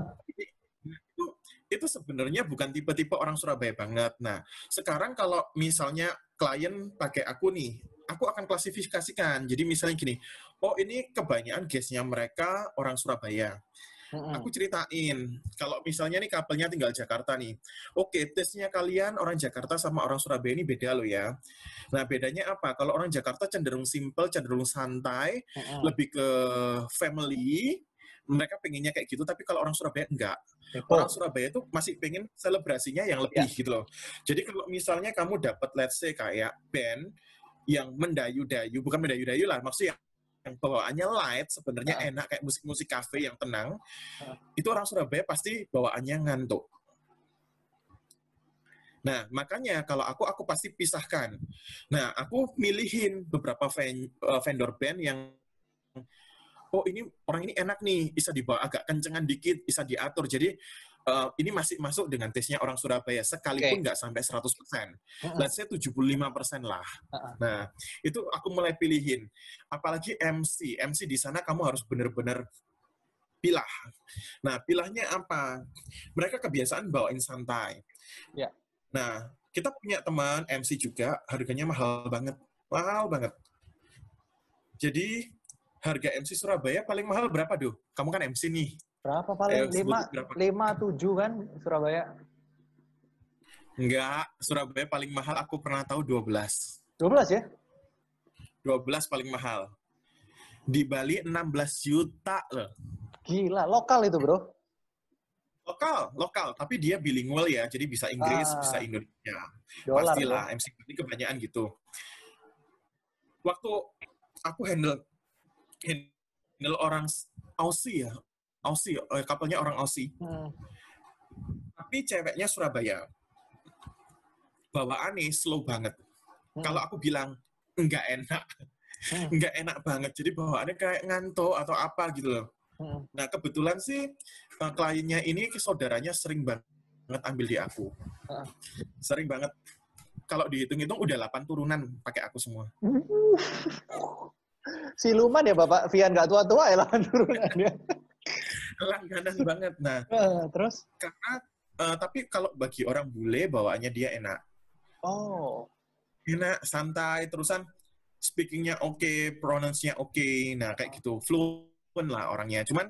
Itu sebenarnya bukan tipe-tipe orang Surabaya banget. Nah, sekarang kalau misalnya klien pakai aku nih, aku akan klasifikasikan. Jadi misalnya gini, oh ini kebanyakan guestnya mereka orang Surabaya. Mm-mm. Aku ceritain, kalau misalnya nih couple-nya tinggal Jakarta nih. Oke, tesnya kalian orang Jakarta sama orang Surabaya ini beda loh ya. Nah, bedanya apa? Kalau orang Jakarta cenderung simple, cenderung santai, Mm-mm. lebih ke family, mereka pengennya kayak gitu, tapi kalau orang Surabaya enggak. Depo. Orang Surabaya itu masih pengen selebrasinya yang lebih Ya. gitu loh. Jadi kalau misalnya kamu dapat let's say kayak band yang mendayu-dayu, bukan mendayu-dayu lah, maksudnya yang bawaannya light, sebenarnya Ah. enak kayak musik-musik cafe yang tenang, Ah. itu orang Surabaya pasti bawaannya ngantuk. Nah, makanya kalau aku, aku pasti pisahkan. Nah, aku milihin beberapa eh, vendor band yang oh ini orang ini enak nih, bisa dibawa agak kencengan dikit, bisa diatur. Jadi eh, ini masih masuk dengan tesnya orang Surabaya, sekalipun nggak sampai 100%. Mm-mm. Let's say 75% lah. Ah. Nah, itu aku mulai pilihin. Apalagi MC. MC di sana kamu harus benar-benar pilah. Nah, pilahnya apa? Mereka kebiasaan bawain santai. Ya. Nah, kita punya teman MC juga, harganya mahal banget. Mahal banget. Jadi, harga MC Surabaya paling mahal berapa, Duh? Kamu kan MC nih. Berapa Ayo, paling? sebut Lima, berapa. lima tujuh kan Surabaya? Enggak, Surabaya paling mahal aku pernah tahu 12. 12 ya? 12 paling mahal. Di Bali 16 juta loh. Gila, lokal itu bro. Lokal, lokal, tapi dia bilingual ya, jadi bisa Inggris, Ah. bisa Indonesia. Dolar Pastilah, ya. MC ini kebanyakan gitu. Waktu aku handle handle orang Aussie ya, Aussie, eh, kapalnya orang Aussie, Hmm. tapi ceweknya Surabaya. Bawaannya slow banget. Hmm. Kalau aku bilang nggak enak, Hmm. nggak enak banget. Jadi bawaannya kayak ngantuk atau apa gitu loh. Hmm. Nah, kebetulan sih eh, kliennya ini saudaranya sering banget ambil di aku. Heeh. Sering banget. Kalau dihitung-hitung udah 8 turunan pakai aku semua. Siluman ya Bapak Vian nggak tua-tua ya lawan turunannya. Langganan banget. Nah, Eh, Terus? karena eh, tapi kalau bagi orang bule bawaannya dia enak. Oh. Enak, santai, terusan speakingnya oke, pronounce-nya oke. Nah, kayak gitu. Fluent lah orangnya. Cuman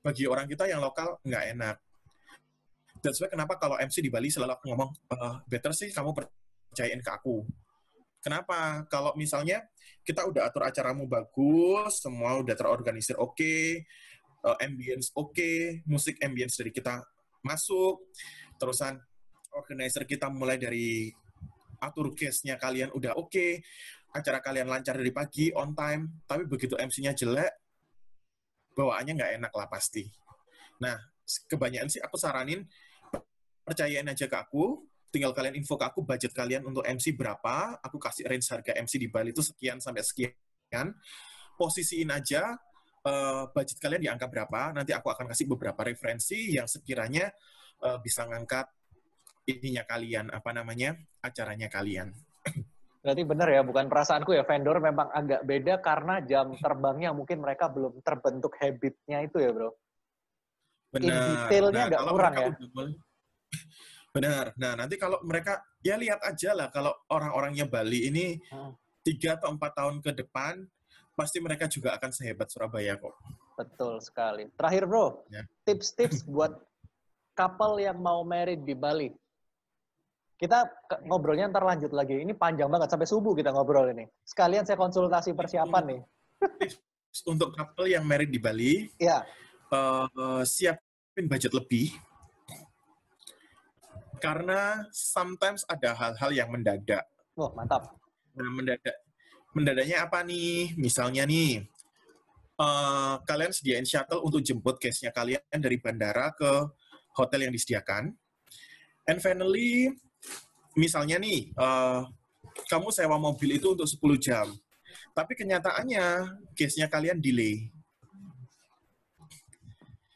bagi orang kita yang lokal nggak enak. That's why kenapa kalau MC di Bali selalu aku ngomong, "Eh, better sih kamu percayain ke aku. Kenapa? Kalau misalnya kita udah atur acaramu bagus, semua udah terorganisir oke, eh, ambience oke, musik ambience dari kita masuk, terusan organizer kita mulai dari atur case-nya kalian udah oke, acara kalian lancar dari pagi, on time, tapi begitu MC-nya jelek, bawaannya nggak enak lah pasti. Nah, kebanyakan sih aku saranin percayain aja ke aku, tinggal kalian info ke aku budget kalian untuk MC berapa, aku kasih range harga MC di Bali itu sekian sampai sekian, posisiin aja eh, budget kalian di angka berapa, nanti aku akan kasih beberapa referensi yang sekiranya eh, bisa ngangkat ininya kalian, apa namanya, acaranya kalian. Berarti benar ya, bukan perasaanku ya. Vendor memang agak beda karena jam terbangnya mungkin mereka belum terbentuk habitnya itu ya bro. Benar. detailnya agak kalau kurang ya. udah mulai- Benar. Nah, nanti kalau mereka, ya lihat aja lah kalau orang-orangnya Bali ini Hmm. tiga atau empat tahun ke depan, pasti mereka juga akan sehebat Surabaya kok. Betul sekali. Terakhir bro, Ya. tips-tips buat couple yang mau married di Bali. Kita ngobrolnya ntar lanjut lagi. Ini panjang banget sampai subuh kita ngobrol ini. Sekalian saya konsultasi persiapan nih. Untuk couple yang married di Bali, Ya, eh, siapin budget lebih. Karena sometimes ada hal-hal yang mendadak. wah mantap. Nah, mendadak. Mendadaknya apa nih? Misalnya nih, eh, kalian sediain shuttle untuk jemput case-nya kalian dari bandara ke hotel yang disediakan. And finally, misalnya nih, eh, kamu sewa mobil itu untuk 10 jam. Tapi kenyataannya, case-nya kalian delay.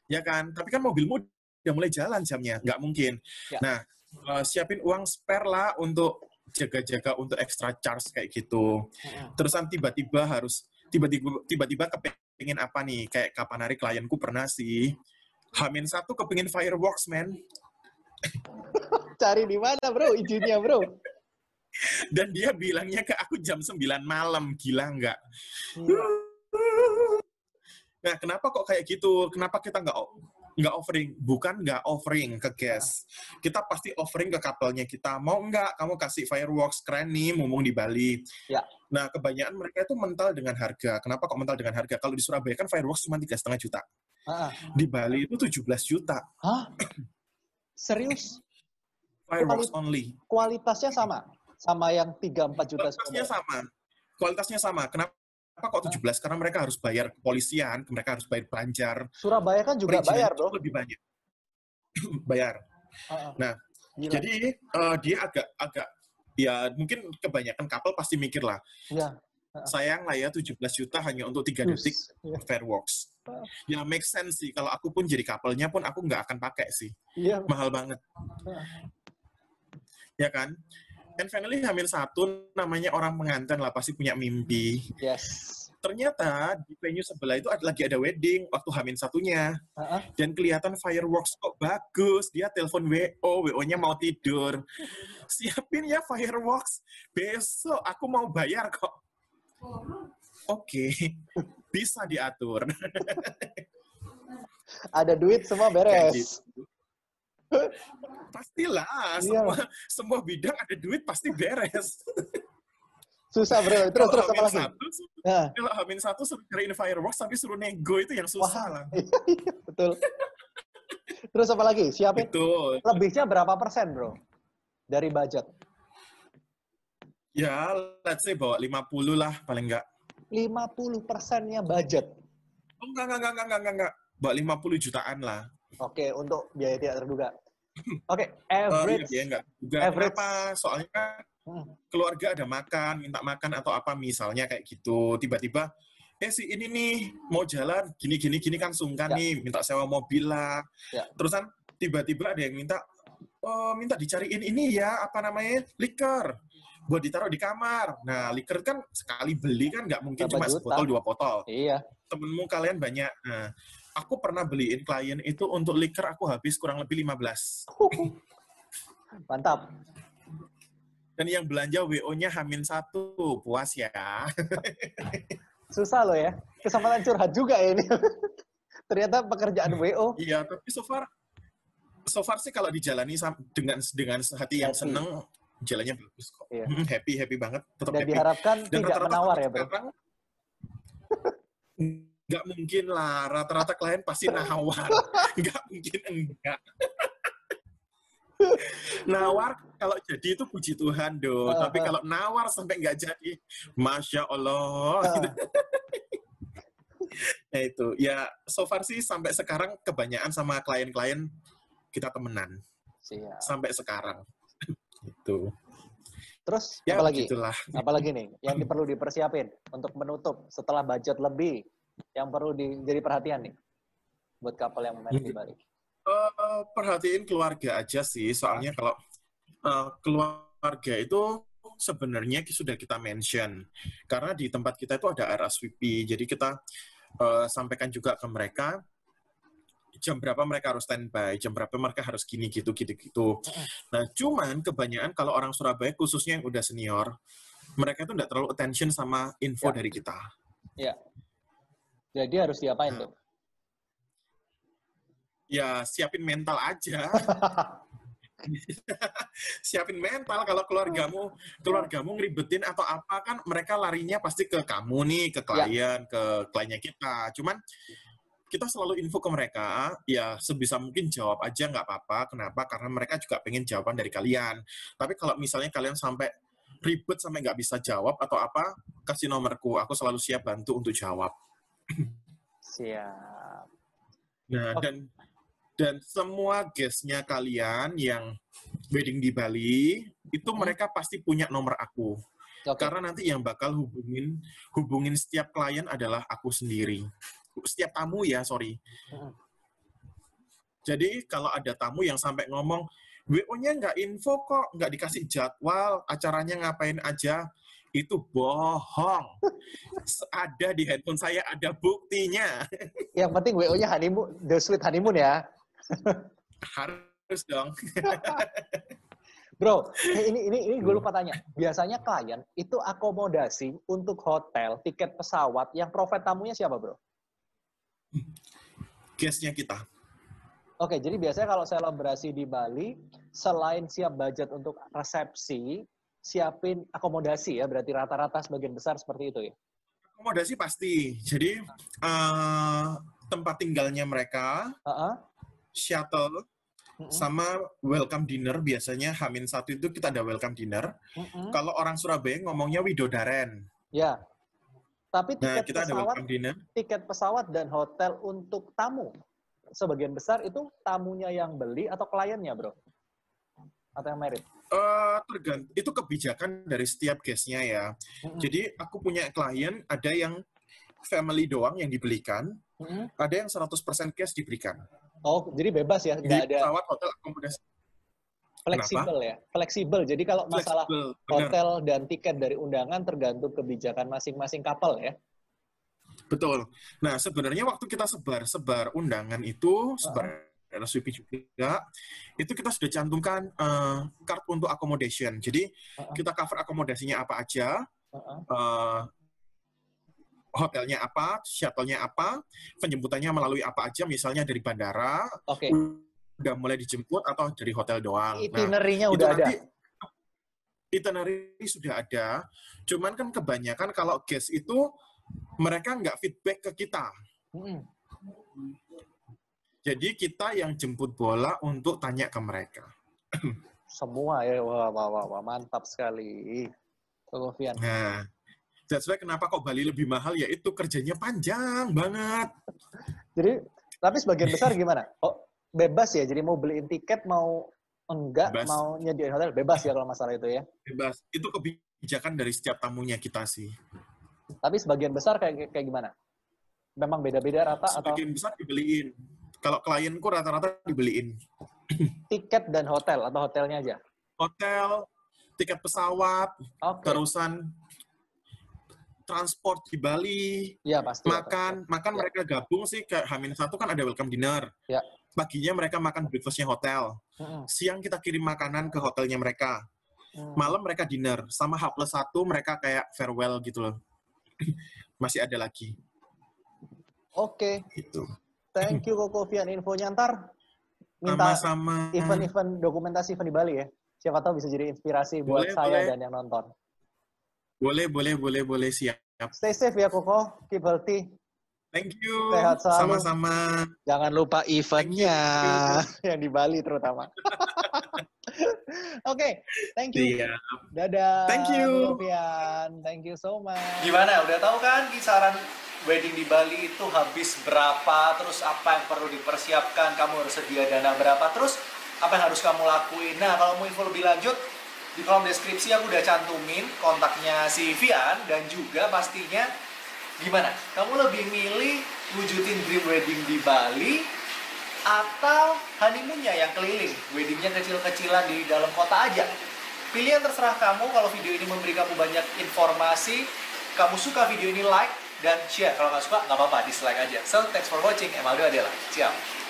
Ya kan? Tapi kan mobilmu udah mulai jalan jamnya. Nggak mungkin. Ya. Nah, eh, siapin uang spare lah untuk jaga-jaga untuk extra charge kayak gitu. Terusan tiba-tiba harus tiba-tiba tiba-tiba kepengin apa nih? Kayak kapan hari klienku pernah sih Hamin satu kepingin fireworks, man. Cari di mana bro izinnya bro? Dan dia bilangnya ke aku jam 9 malam. Gila nggak? Gila. Nah, kenapa kok kayak gitu? Kenapa kita nggak nggak offering? Bukan nggak offering ke guest. Kita pasti offering ke couple-nya kita. Mau nggak kamu kasih fireworks keren nih, mumpung di Bali. Ya. Nah, kebanyakan mereka itu mental dengan harga. Kenapa kok mental dengan harga? Kalau di Surabaya kan fireworks cuma tiga setengah juta. Ah, Di Bali itu 17 juta. Hah? Serius? Fireworks only. Kualitasnya sama? Sama yang 3-4 juta Kualitasnya sama. Kualitasnya sama. Kenapa kok 17? Karena mereka harus bayar kepolisian, mereka harus bayar banjar, Surabaya kan juga perizinan bayar, bro. lebih banyak. bayar. Ah, ah. Nah, Gila. Jadi eh, dia agak agak ya mungkin kebanyakan couple pasti mikir lah, ya. sayang lah ya 17 juta hanya untuk tiga Us. detik Iya. fireworks. Ya make sense sih. Kalau aku pun jadi couple-nya pun aku nggak akan pakai sih. Iya. Mahal banget. Ya kan? And finally Hamil satu namanya orang pengantin lah pasti punya mimpi. Yes. Ternyata di venue sebelah itu ada, lagi ada wedding waktu Hamin satunya. Ah. dan kelihatan fireworks kok bagus. Dia telepon WO, WO-nya mau tidur. Siapin ya fireworks. Besok aku mau bayar kok. Oke, bisa diatur. Ada duit semua Kayak beres. gitu. Pastilah, Iya. semua, semua bidang ada duit pasti beres. Susah, bro. Terus, terus apa lagi? satu, Nah, kalau Hamin satu suruh cariin fireworks tapi suruh nego itu yang susah lah. iya, betul. Terus apa lagi? Siapin. Betul. Lebihnya berapa persen, bro? Dari budget? Ya, let's say bawa 50 lah paling enggak. 50 persennya budget. Oh, enggak, enggak, enggak, enggak, enggak, enggak. Bawa 50 jutaan lah. Oke, untuk biaya tidak terduga. Oke, Oh, iya, average. dia enggak juga. average. Kenapa? Soalnya kan Hmm, keluarga ada makan, minta makan atau apa misalnya kayak gitu. Tiba-tiba, eh si ini nih mau jalan, gini gini kan sungkan Ya. nih, minta sewa mobil lah. Ya. Terusan tiba-tiba ada yang minta, oh minta dicariin ini ya apa namanya liquor buat ditaruh di kamar. Nah liquor kan sekali beli kan nggak mungkin Berapa cuma juta? sebotol dua botol. Iya. Temenmu kalian banyak. Nah, aku pernah beliin klien itu untuk liquor aku habis kurang lebih 15. Mantap. Dan yang belanja WO-nya Hamin satu, puas ya. Susah loh ya. Kesempatan curhat juga ya ini. Ternyata pekerjaan WO. Iya, tapi so far, so far sih kalau dijalani dengan dengan hati yang Happy. seneng, jalannya bagus kok. Iya. Hmm, happy, happy banget, tetap Dan happy. diharapkan Dan tidak rata-rata menawar sampai ya, bro. sekarang, Nggak mungkin lah, rata-rata klien pasti nawar. Nggak mungkin enggak. nawar kalau jadi itu puji Tuhan do, Ah, tapi kalau nawar sampai nggak jadi, masya Allah. Ah. Nah itu, ya so far sih sampai sekarang kebanyakan sama klien-klien kita temenan Siap. sampai sekarang. Itu. Terus Ya apa lagi? begitulah. Apalagi nih yang perlu dipersiapin untuk menutup setelah budget lebih yang perlu di, jadi perhatian nih buat couple yang main di Bali. Eh, perhatiin keluarga aja sih, soalnya kalau eh, keluarga itu sebenarnya sudah kita mention karena di tempat kita itu ada RSVP, jadi kita eh, sampaikan juga ke mereka jam berapa mereka harus standby, jam berapa mereka harus gini gitu gitu gitu. Nah, cuman kebanyakan kalau orang Surabaya khususnya yang udah senior, mereka itu tidak terlalu attention sama info Ya. dari kita. Jadi harus diapain Nah. tuh? Ya siapin mental aja. siapin mental. Kalau keluargamu keluargamu ngeribetin atau apa kan mereka larinya pasti ke kamu nih ke klien ke kliennya kita. Cuman kita selalu info ke mereka. Ya sebisa mungkin jawab aja nggak apa-apa. Kenapa? Karena mereka juga pengen jawaban dari kalian. Tapi kalau misalnya kalian sampai ribet sampai nggak bisa jawab atau apa kasih nomorku. Aku selalu siap bantu untuk jawab Siap. Nah, Oke. dan dan semua guestnya kalian yang wedding di Bali itu Hmm. mereka pasti punya nomor aku. Oke. Karena nanti yang bakal hubungin hubungin setiap klien adalah aku sendiri. Setiap tamu ya, sorry. Hmm. Jadi kalau ada tamu yang sampai ngomong WO-nya nggak info kok, nggak dikasih jadwal, acaranya ngapain aja, itu bohong. Ada di handphone saya, ada buktinya. Yang penting WO-nya honeymoon, the sweet honeymoon ya. Harus dong. Bro, eh, ini ini ini gue lupa tanya. Biasanya klien itu akomodasi untuk hotel, tiket pesawat, yang profit tamunya siapa, Bro? guestnya kita. Oke, jadi biasanya kalau selebrasi di Bali, selain siap budget untuk resepsi, siapin akomodasi ya, berarti rata-rata sebagian besar seperti itu ya? Akomodasi pasti. Jadi uh, tempat tinggalnya mereka, Uh-uh. shuttle, Mm-mm. sama welcome dinner. Biasanya Hamin satu itu kita ada welcome dinner. Mm-mm. Kalau orang Surabaya ngomongnya Widodaren. Ya. Tapi Nah, tiket kita ada pesawat, welcome dinner. tiket pesawat dan hotel untuk tamu, sebagian besar itu tamunya yang beli atau kliennya, bro? Atau yang merit? Eh, tergant itu kebijakan dari setiap guestnya ya. Mm-mm. Jadi aku punya klien ada yang family doang yang dibelikan, Mm-mm. ada yang 100% cash diberikan. Oh, jadi bebas ya, nggak ada pesawat, hotel, akomodasi. fleksibel ya, fleksibel. Jadi kalau masalah Fleksibel, benar. hotel dan tiket dari undangan tergantung kebijakan masing-masing couple ya. Betul. Nah, sebenarnya waktu kita sebar-sebar undangan itu, sebar RSVP juga, itu kita sudah cantumkan eh, card untuk accommodation. Jadi, Uh-uh. kita cover akomodasinya apa aja, Uh-uh. eh, hotelnya apa, shuttle-nya apa, penjemputannya melalui apa aja, misalnya dari bandara, Oke, udah mulai dijemput atau dari hotel doang. Nah, itinerary-nya itu udah ada. nanti itinerary sudah ada. Cuman kan kebanyakan kalau guest itu mereka nggak feedback ke kita. Jadi kita yang jemput bola untuk tanya ke mereka. Semua ya, wah, wah, wah, wah, mantap sekali. Koko Fian. Nah, that's why kenapa kok Bali lebih mahal ya itu kerjanya panjang banget. Jadi, tapi sebagian besar gimana? Oh, bebas ya, jadi mau beliin tiket, mau enggak, Bebas. mau nyediain hotel, bebas ya kalau masalah itu ya. Bebas. Itu kebijakan dari setiap tamunya kita sih. Tapi sebagian besar kayak kayak gimana? Memang beda-beda rata atau Sebagian besar dibeliin. Kalau klienku rata-rata dibeliin. tiket dan hotel atau hotelnya aja? Hotel, tiket pesawat, Oke. terusan transport di Bali, Iya pasti. ya, makan, makan Ya. mereka gabung sih ke Hamin satu kan ada welcome dinner. Ya. Paginya mereka makan breakfastnya hotel. Mm-mm. Siang kita kirim makanan ke hotelnya mereka. Mm. Malam mereka dinner. Sama H plus satu mereka kayak farewell gitu loh. Masih ada lagi. Oke, Gitu. Thank you Koko Fian infonya ntar minta Sama-sama. event-event dokumentasi event di Bali ya. Siapa tahu bisa jadi inspirasi buat Boleh, saya boleh. dan yang nonton. Boleh, boleh, boleh, boleh. Siap. Stay safe ya Koko, keep healthy. Thank you. Sehat selalu. Sama-sama. Jangan lupa eventnya yang di Bali terutama. Oke, thank you. Iya. Dadah. Thank you. Thank you so much. Gimana? Udah tahu kan kisaran wedding di Bali itu habis berapa? Terus apa yang perlu dipersiapkan? Kamu harus sedia dana berapa? Terus apa yang harus kamu lakuin? Nah, kalau mau info lebih lanjut di kolom deskripsi aku udah cantumin kontaknya si Vian dan juga pastinya gimana? Kamu lebih milih wujudin dream wedding di Bali atau honeymoonnya yang keliling, weddingnya kecil-kecilan di dalam kota aja. Pilihan terserah kamu. Kalau video ini memberi kamu banyak informasi, kamu suka video ini like dan share. Kalau nggak suka nggak apa-apa, dislike aja. So thanks for watching. Emaldo Adela. Ciao.